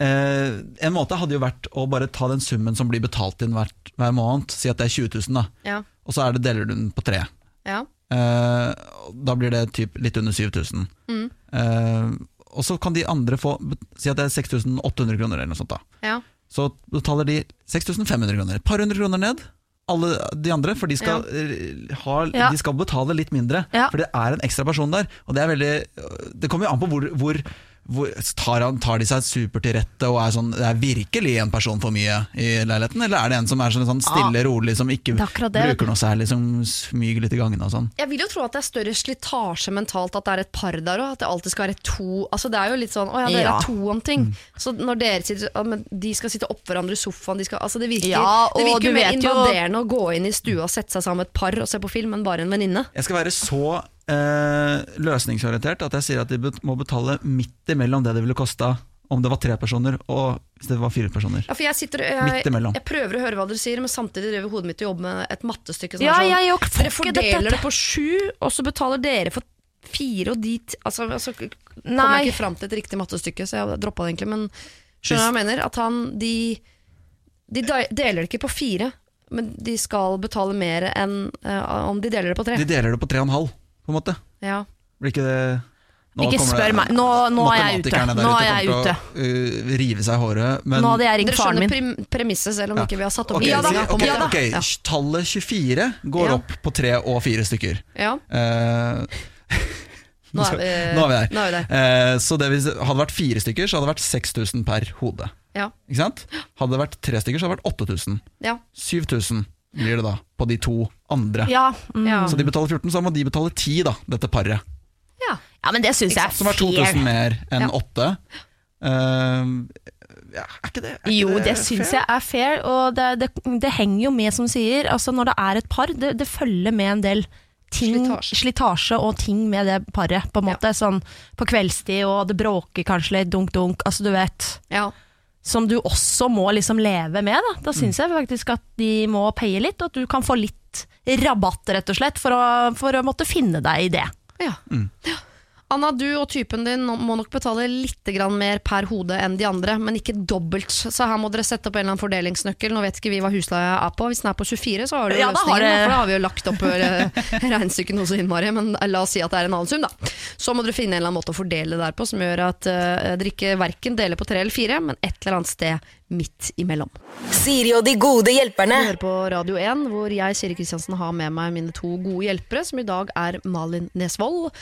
eh, En måte hadde jo vært å bare ta den summen som blir betalt inn hver, hver måned, si at det er 20 000, da. Ja. Og så det, deler du den på tre. Ja. Eh, da blir det typ litt under 7000. Mm. Eh, og så kan de andre få Si at det er 6800 kroner eller noe sånt. da Ja. Så betaler de 6500 kroner. Et par hundre kroner ned. Alle de andre, for de skal, ja. ha, Ja. de skal betale litt mindre. For det er en ekstra person der. Og det er veldig Det kommer jo an på hvor, hvor, hvor tar, han, tar de seg super til rette og er sånn Det er virkelig en person for mye i leiligheten, eller er det en som er sånn, sånn stille, rolig, som ikke er bruker noe særlig, som smyger litt i gangene og sånn? Jeg vil jo tro at det er større slitasje mentalt at det er et par der òg. At det alltid skal være to. Altså Det er jo litt sånn Å ja, dere Ja. er to om ting. Så når dere sitter men De skal sitte oppå hverandre i sofaen. De skal, altså det virker, Ja, det virker du mer vet jo- å gå inn i stua og sette seg sammen med et par og se på film enn bare en venninne. Jeg skal være så løsningsorientert at jeg sier at de må betale midt imellom det det ville kosta om det var tre personer, og hvis det var fire personer. Ja, for jeg, sitter, Midt jeg, jeg prøver å høre hva dere sier, men samtidig driver hodet mitt og jobber med et mattestykke. Sånn, Ja, sånn, jeg får dere fordeler det på sju, og så betaler dere for fire, og de altså, altså, kommer jeg ikke fram til et riktig mattestykke, så jeg droppa det egentlig. Men skjønner du hva jeg mener? At han, de, de de- deler det ikke på fire, men de skal betale mer enn uh, om de deler det på tre. De deler det på tre og en halv, på en måte. Ja. Blir ikke det Nå Ikke spør det- meg. Nå, nå er jeg ute. Nå er jeg ute. å uh, rive seg i håret. Men Nå hadde jeg ringt faren min. min. skjønner premisset, selv om Ja. ikke vi har satt opp Ok, ja, da. Okay, en ok, måte. ok, Ja. Tallet 24 går Ja. opp på tre og fire stykker. Ja. Uh, Nå er vi, Nå er vi der. Nå er vi der. Eh, så det hvis, hadde det vært fire stykker, så hadde det vært 6000 per hode. Ja. Ikke sant? Hadde det vært tre stykker, så hadde det vært 8000. Ja. 7000 blir det da, på de to andre. Ja, mm. Så de betaler 14, så må de betale 10, da, dette paret. Ja. ja, men det syns jeg er fair. Som er 2000 mer enn Ja. 8. Uh, ja, er ikke det er ikke Jo, det fair? syns jeg er fair, og det, det, det henger jo med, som sier. Altså Når det er et par, det, det følger med en del ting, Slitasje. slitasje. og ting med det paret. På en måte Sånn på kveldstid, og det bråker kanskje litt dunk-dunk. Altså du vet Ja. Som du også må liksom leve med. Da, da syns jeg faktisk at de må paye litt, og at du kan få litt rabatt, rett og slett, for å, for å måtte finne deg i det. Ja. Ja. Anna, du og typen din må nok betale litt mer per hode enn de andre, men ikke dobbelt. Så her må dere sette opp en eller annen fordelingsnøkkel. Nå vet ikke vi hva husleia er på. Hvis den er på 24, så har du Ja, løsningen. har det- da, For da har vi jo lagt opp eh, regnestykket noe så innmari. Men la oss si at det er en annen sum, da. Så må dere finne en eller annen måte å fordele det der på, som gjør at uh, dere ikke verken deler på tre eller fire, men et eller annet sted midt imellom. Siri og de gode Du Vi hører på Radio 1, hvor jeg, Siri Kristiansen, har med meg mine to gode hjelpere, som i dag er Malin Nesvold.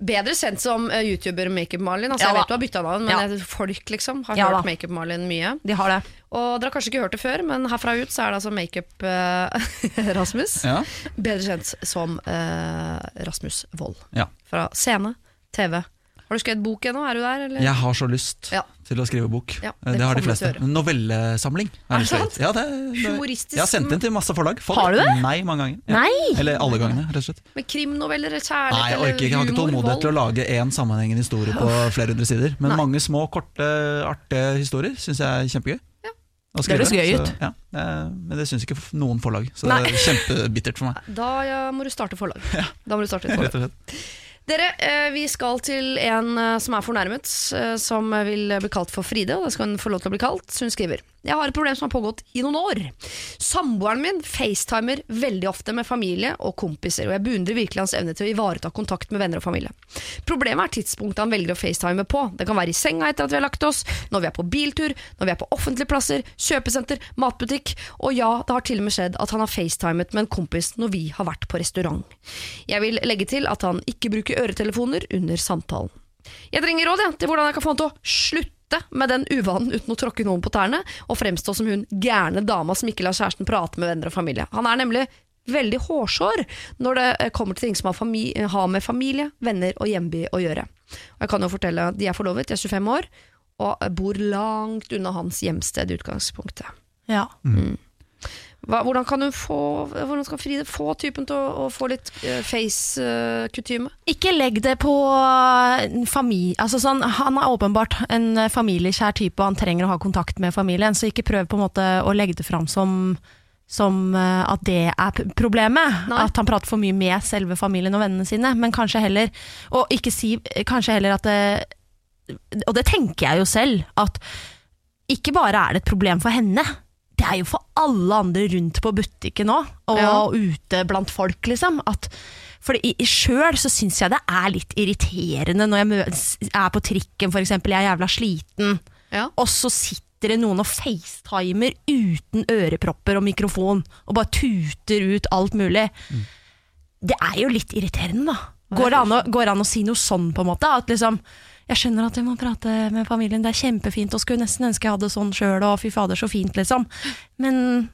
Bedre kjent som uh, YouTuber Makeup-Malin. Altså, Ja jeg vet du har bytta navn, men Ja. folk liksom har Ja hørt. Makeup-Malin mye. De har det. Og dere har kanskje ikke hørt det før, men herfra ut så er det altså Makeup-Rasmus. Ja. Bedre kjent som uh, Rasmus Wold. Ja. Fra scene, TV. Har du skrevet bok ennå? Er du der? Eller? Jeg har så lyst Ja. til å skrive bok. Ja, Eh, det det, har de fleste. Novellesamling. Er det sant? Ja, det, det, Jeg har sendt den til masse forlag. Folk. Har du det? Nei, mange ganger. Ja. Nei! Eller alle gangene, rett og slett. Med krimnoveller, kjærlighet Nei, jeg orker ikke. Jeg har ikke tålmodighet til å lage én sammenhengende historie på flere hundre sider. Men Nei. mange små, korte, artige historier syns jeg er kjempegøy. Ja. skrive. Det høres gøy ut. Ja, eh, men det syns ikke noen forlag, så Nei. det er kjempebittert for meg. Da ja, må du starte forlag. Da må du starte et forlag. Dere, eh, vi skal til en eh, som er fornærmet, eh, som vil bli kalt for Fride, og det skal hun få lov til å bli kalt. Hun skriver Jeg har et problem som har pågått i noen år. Samboeren min facetimer veldig ofte med familie og kompiser, og jeg beundrer virkelig hans evne til å ivareta kontakt med venner og familie. Problemet er tidspunktet han velger å facetime på. Det kan være i senga etter at vi har lagt oss, når vi er på biltur, når vi er på offentlige plasser, kjøpesenter, matbutikk, og ja, det har til og med skjedd at han har facetimet med en kompis når vi har vært på restaurant. Jeg vil legge til at han ikke bruker øretelefoner under samtalen. Jeg trenger råd ja, til hvordan jeg kan få han til å slutte med den uvanen uten å tråkke noen på tærne, og fremstå som hun gærne dama som ikke lar kjæresten prate med venner og familie. Han er nemlig veldig hårsår når det eh, kommer til ting som har, har med familie, venner og hjemby å gjøre. Og jeg kan jo fortelle at De er forlovet, de er 25 år, og bor langt unna hans hjemsted i utgangspunktet. Ja. Hva, hvordan kan hun få Hvordan skal Fride få typen til å, å få litt uh, face-kutyme? Ikke legg det på en familie altså sånn, Han er åpenbart en familiekjær type, og han trenger å ha kontakt med familien, så ikke prøv på en måte å legge det fram som, som eh, at det er problemet. Nei. At han prater for mye med selve familien og vennene sine. Men kanskje heller Og ikke si kanskje heller at det Og det tenker jeg jo selv, at ikke bare er det et problem for henne. Det er jo for alle andre rundt på butikken òg, og Ja. ute blant folk, liksom. At For sjøl så syns jeg det er litt irriterende når jeg er på trikken, for eksempel, jeg er jævla sliten, Ja. og så sitter det noen og facetimer uten ørepropper og mikrofon, og bare tuter ut alt mulig. Det er jo litt irriterende, da. Går det, an å, går det an å si noe sånn, på en måte? At liksom jeg skjønner at vi må prate med familien, det er kjempefint, og skulle nesten ønske jeg hadde sånn sjøl, og fy fader, så fint, liksom. Men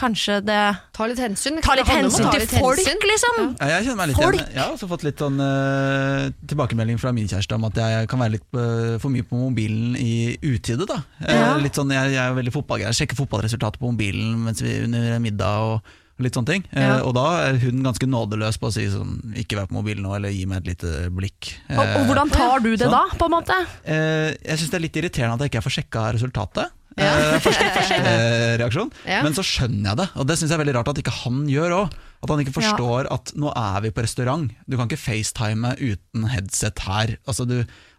kanskje det Ta litt hensyn. Ta litt hensyn ta til litt folk, hensyn. liksom. Ja, jeg kjenner meg litt Folk. igjen. Jeg har også fått litt sånn uh, tilbakemelding fra min kjæreste om at jeg kan være litt uh, for mye på mobilen i utide. da Ja. Uh, Litt sånn, Jeg, jeg er veldig fotballgreier, sjekker fotballresultatet på mobilen mens vi under middag og litt sånne ting. Eh, og da er hun ganske nådeløs på å si sånn ikke vær på mobilen nå, eller gi meg et lite blikk. Og, og hvordan tar du det sånn. da, på en måte? Eh, jeg syns det er litt irriterende at jeg ikke fått sjekka resultatet. Ja. Eh, første, første reaksjon. Ja. Men så skjønner jeg det, og det syns jeg er veldig rart at ikke han gjør òg. At han ikke forstår at nå er vi på restaurant. Du kan ikke facetime uten headset her. Altså du,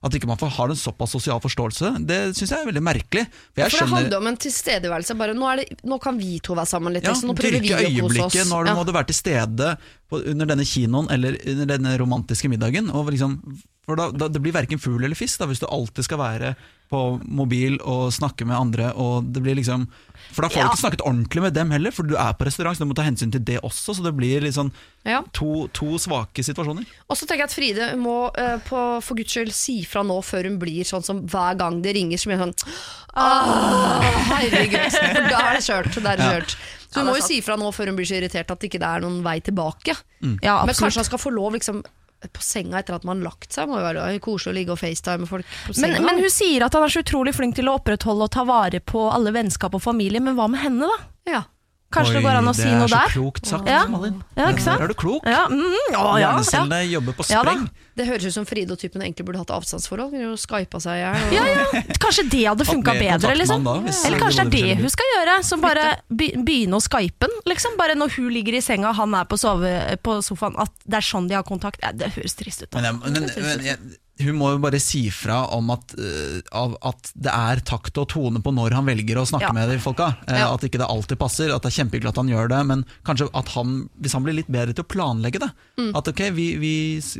at ikke man har en såpass sosial forståelse, det syns jeg er veldig merkelig. For For det skjønner handler om en tilstedeværelse. Bare, nå, er det, nå kan vi to være sammen litt. ja, liksom. nå prøver vi å kose oss. Nå har du, Ja. må du være til stede på, under denne kinoen eller under denne romantiske middagen. Og liksom, for da, da, Det blir verken fugl eller fisk da, hvis du alltid skal være på mobil og snakke med andre. Og det blir liksom For da får Ja. du ikke snakket ordentlig med dem heller, for du er på restaurant, så du må ta hensyn til det også. Så det blir sånn Ja. to, to svake situasjoner. Og så tenker jeg at Fride må uh, på, for guds skyld si fra nå før hun blir sånn som hver gang det ringer. Så blir hun sånn Åh, herregud. For da er det kjørt. Da er det Ja. Så hun må jo si fra nå før hun blir så irritert at det ikke er noen vei tilbake. Ja, Men kanskje han skal få lov liksom på senga etter at man har lagt seg. Må jo være koselig å ligge og facetime med folk på Men, men hun sier at han er så utrolig flink til å opprettholde og ta vare på alle vennskap og familie, men hva med henne, da? ja. Kanskje det går an å si noe Det er der? så klokt sagt, Ja. Malin. Ja, ikke sant? Der er du klok. Ja, mm, å, ja, ja. Hjernecellene jobber på Ja spreng. Det høres ut som Fride og typen egentlig burde hatt avstandsforhold. Kunne jo skypa seg i hjel. og- Ja, ja. Kanskje det hadde funka bedre, liksom. da, Eller kanskje det er det hun skal gjøre. Som bare be begynne å skype den. Liksom. Bare når hun ligger i senga og han er på, sove på sofaen, at det er sånn de har kontakt. Ja, det høres trist ut. Da. Men, jeg, men, men jeg, hun må jo bare si fra om at, uh, av, at det er takt og tone på når han velger å snakke Ja. med de folka. Uh, Ja. At ikke det alltid passer, at det er kjempehyggelig at han gjør det, men kanskje at han, hvis han blir litt bedre til å planlegge det. Mm. At ok, vi, vi,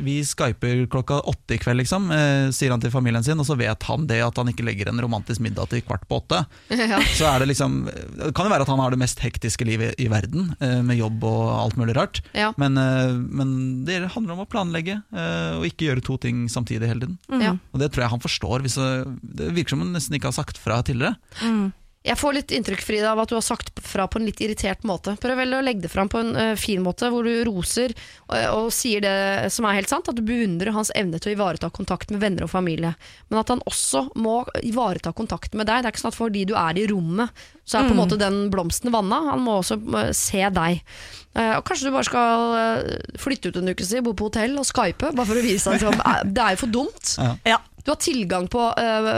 vi skyper klokka åtte i kveld, liksom, uh, sier han til familien sin, og så vet han det at han ikke legger en romantisk middag til kvart på åtte. Ja. Så er det liksom Det kan jo være at han har det mest hektiske livet i verden, eh, med jobb og alt mulig rart. Men, men det handler om å planlegge, og ikke gjøre to ting samtidig hele tiden. Mm. Og det tror jeg han forstår. Hvis det, det virker som han nesten ikke har sagt fra tidligere. Jeg får litt inntrykk Frida, av at du har sagt fra på en litt irritert måte. Prøv vel å legge det fram på en uh, fin måte, hvor du roser og, og sier det som er helt sant, at du beundrer hans evne til å ivareta kontakt med venner og familie. Men at han også må ivareta kontakt med deg. Det er ikke sånn at fordi du er i rommet, så er på en måte den blomsten vanna. Han må også eh, se deg. Eh, og kanskje du bare skal eh, flytte ut en uke si, bo på hotell og skype, bare for å vise at liksom, eh, det er jo for dumt. Ja. Du har tilgang på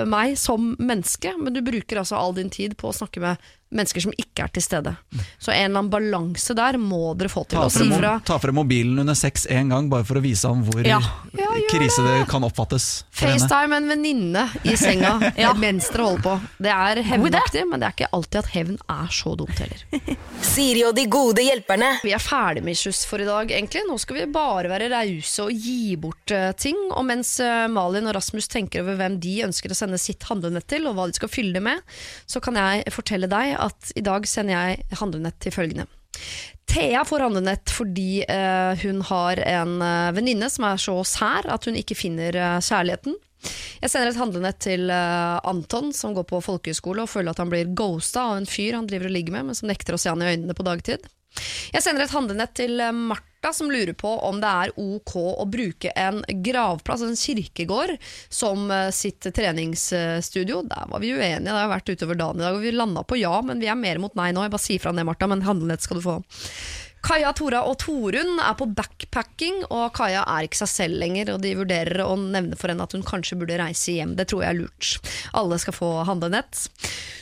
meg som menneske, men du bruker altså all din tid på å snakke med mennesker som ikke er til stede. Så en eller annen balanse der må dere få til. Ta frem, fra. ta frem mobilen under sex én gang, bare for å vise ham hvor Ja. Ja, krise det kan oppfattes. FaceTime en venninne i senga Ja. mens dere holder på. Det er hevnaktig, men det er ikke alltid at hevn er så dumt heller. Siri og de gode hjelperne. Vi er ferdig med kyss for i dag, egentlig. Nå skal vi bare være rause og gi bort uh, ting. Og mens uh, Malin og Rasmus tenker over hvem de ønsker å sende sitt handlenett til, og hva de skal fylle det med, så kan jeg fortelle deg at i dag sender jeg handlenett til følgende. Thea får handlenett fordi eh, hun har en uh, venninne som er så sær at hun ikke finner eh, kjærligheten. Jeg sender et handlenett til eh, Anton, som går på folkehøyskole og føler at han blir ghosta av en fyr han driver og ligger med, men som nekter å se han i øynene på dagtid. Jeg sender et handlenett til eh, Martha, som lurer på om det er ok å bruke en gravplass, en kirkegård, som eh, sitt treningsstudio. Der var vi uenige, det har vært utover dagen i dag, og vi landa på ja, men vi er mer mot nei nå. Jeg bare sier fra det, Martha, men handlenett skal du få. Kaja, Tora og Torunn er på backpacking, og Kaja er ikke seg selv lenger. Og de vurderer å nevne for henne at hun kanskje burde reise hjem. Det tror jeg er lurt. Alle skal få handlenett.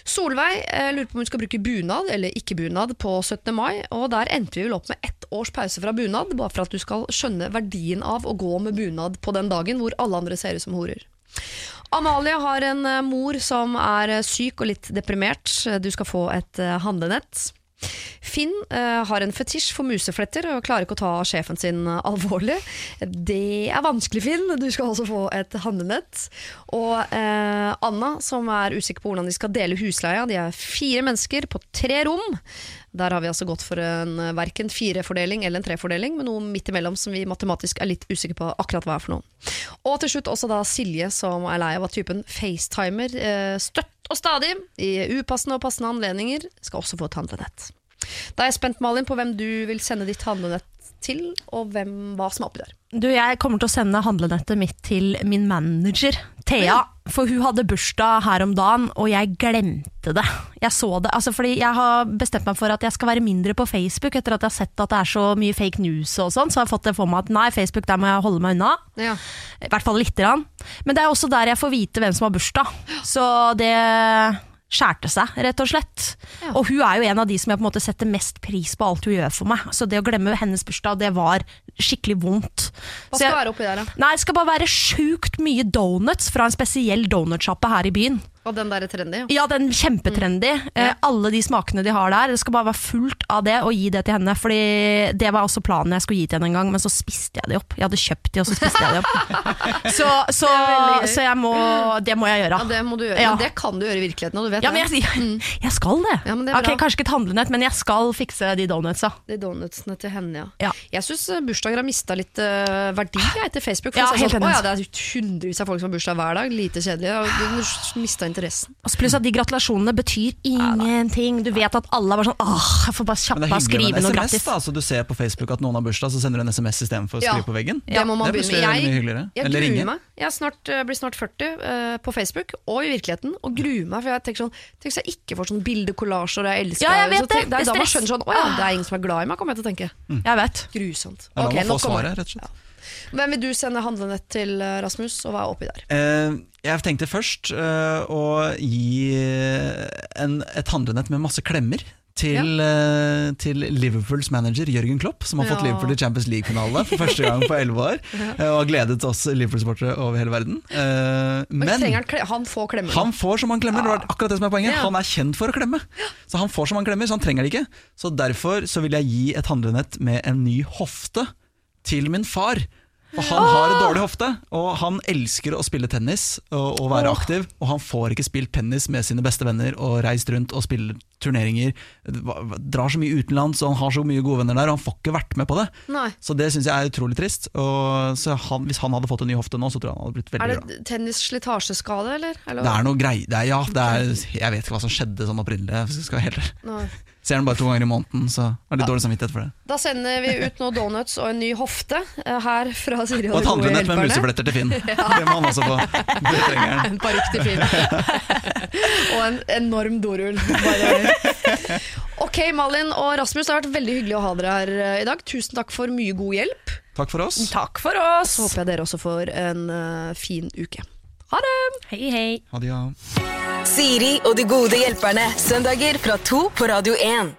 Solveig eh, lurer på om hun skal bruke bunad eller ikke bunad på 17. mai. Og der endte vi vel opp med ett års pause fra bunad, bare for at du skal skjønne verdien av å gå med bunad på den dagen hvor alle andre ser ut som horer. Amalie har en eh, mor som er eh, syk og litt deprimert. Du skal få et handlenett. Finn uh, har en fetisj for musefletter og klarer ikke å ta sjefen sin eh, alvorlig. Det er vanskelig, Finn. Du skal også få et handlenett. Og uh, Anna, som er usikker på hvordan de skal dele husleia. De er fire mennesker på tre rom. Der har vi altså gått for en verken firefordeling eller en trefordeling, men noe midt imellom som vi matematisk er litt usikre på akkurat hva er for noe. Og til slutt også da Silje, som er lei av at typen facetimer eh, støtt og stadig i upassende og passende anledninger, skal også få et handlenett. Da er jeg spent, Malin, på hvem du vil sende ditt handlenett til, og hvem, hva som er oppi der. Du, jeg kommer til å sende handlenettet mitt til min manager, Thea. For hun hadde bursdag her om dagen, og jeg glemte det. Jeg så det, altså fordi jeg har bestemt meg for at jeg skal være mindre på Facebook etter at jeg har sett at det er så mye fake news og sånn, så jeg har fått det for meg at nei, Facebook der må jeg holde meg unna. Ja. I hvert fall lite grann. Men det er også der jeg får vite hvem som har bursdag. Så det skjærte seg, rett og slett. Ja. Og hun er jo en av de som jeg på en måte setter mest pris på alt hun gjør for meg. Så det å glemme hennes bursdag, det var skikkelig vondt. Hva skal jeg- være oppi der, da? Nei, det skal bare være sjukt mye donuts fra en spesiell donutsjappe her i byen. Og den der er trendy? ja. Den kjempetrendy. Eh, alle de smakene de har der. Det skal bare være fullt av det, og gi det til henne. Fordi det var også planen jeg skulle gi til henne en gang, men så spiste jeg de opp. Jeg hadde kjøpt de, og så spiste jeg de opp. Så, så, er så jeg må, det må jeg gjøre. Ja, det må du gjøre. Ja. Men det kan du gjøre i virkeligheten, og du vet Ja, men det. jeg, jeg skal det. Ja, det er Ok, bra. Kanskje ikke et handlenett, men jeg skal fikse de donutsa. De donutsene til henne, ja. Ja. Jeg syns bursdager har mista litt uh, verdi jeg, etter Facebook. For Ja, helt sånn, å, ja, det er hundrevis av folk som har bursdag hver dag. Lite kjedelig. Og du mista interessen. Og Pluss at de gratulasjonene betyr ingenting. Du vet at alle var sånn Åh, jeg får bare kjappe er skrive noe gratis. da. Så du ser på Facebook at noen har bursdag, så sender du en SMS istedenfor å Ja. skrive på veggen. Det må man Det er begynne med. mye Jeg, hyggeligere. jeg Eller ringe. gruer meg. Jeg snart, eh, blir snart 40 uh, på Facebook og i virkeligheten, og gruer meg. For jeg tenker sånn Tenk hvis jeg ikke får sånn bildekollasjer, og jeg elsker Ja, jeg vet så det. Det er Det er da man skjønner sånn Å ja, det er ingen som er glad i meg, kommer jeg til å tenke. Jeg vet. Grusomt. Ja, da man må få svaret, rett og slett. Hvem vil du sende handlenett til, eh, Rasmus, og hva er oppi der? Eh, jeg tenkte først eh, å gi eh, en, et handlenett med masse klemmer. Til, eh, til Liverpools manager Jørgen Klopp, som har fått Ja. Liverpool i Champions League-finale for første gang på elleve år. Og har gledet oss Liverpool-sportere over hele verden. Eh, Men, han, han får klemmer? han får som han klemmer. Det var akkurat det som er poenget Ja. Han er kjent for å klemme. Så han får som han klemmer, så han trenger det ikke. Så derfor så vil jeg gi et handlenett med en ny hofte til min far. Og han har en dårlig hofte, og han elsker å spille tennis og, og være aktiv. Og han får ikke spilt tennis med sine beste venner og reist rundt og spiller turneringer. Drar så mye utenlands, og han har så mye gode venner der, og han får ikke vært med på det. Nei. Så det syns jeg er utrolig trist. Og så han, hvis han hadde fått en ny hofte nå, så tror jeg han hadde blitt veldig Er det tennisslitasjeskade, eller? eller? Det er noe grei det er, Ja, det er, jeg vet ikke hva som skjedde sånn opprinnelig. jeg skal være. Nei. Ser den bare to ganger i måneden, så har de dårlig samvittighet for det. Da sender vi ut noen donuts og en ny hofte eh, her fra Siri Og og et de gode handlenett med musefletter til Finn. Det må han også få. Det trenger han. En parykk til Finn. og en enorm dorull. Ok, Malin og Rasmus, det har vært veldig hyggelig å ha dere her eh, i dag. Tusen takk for mye god hjelp. Takk for oss. Takk for oss. Så håper jeg dere også får en eh, fin uke. Ha det! Hei, hei. Ha det, ja. Siri og de gode hjelperne. Søndager fra to på Radio 1.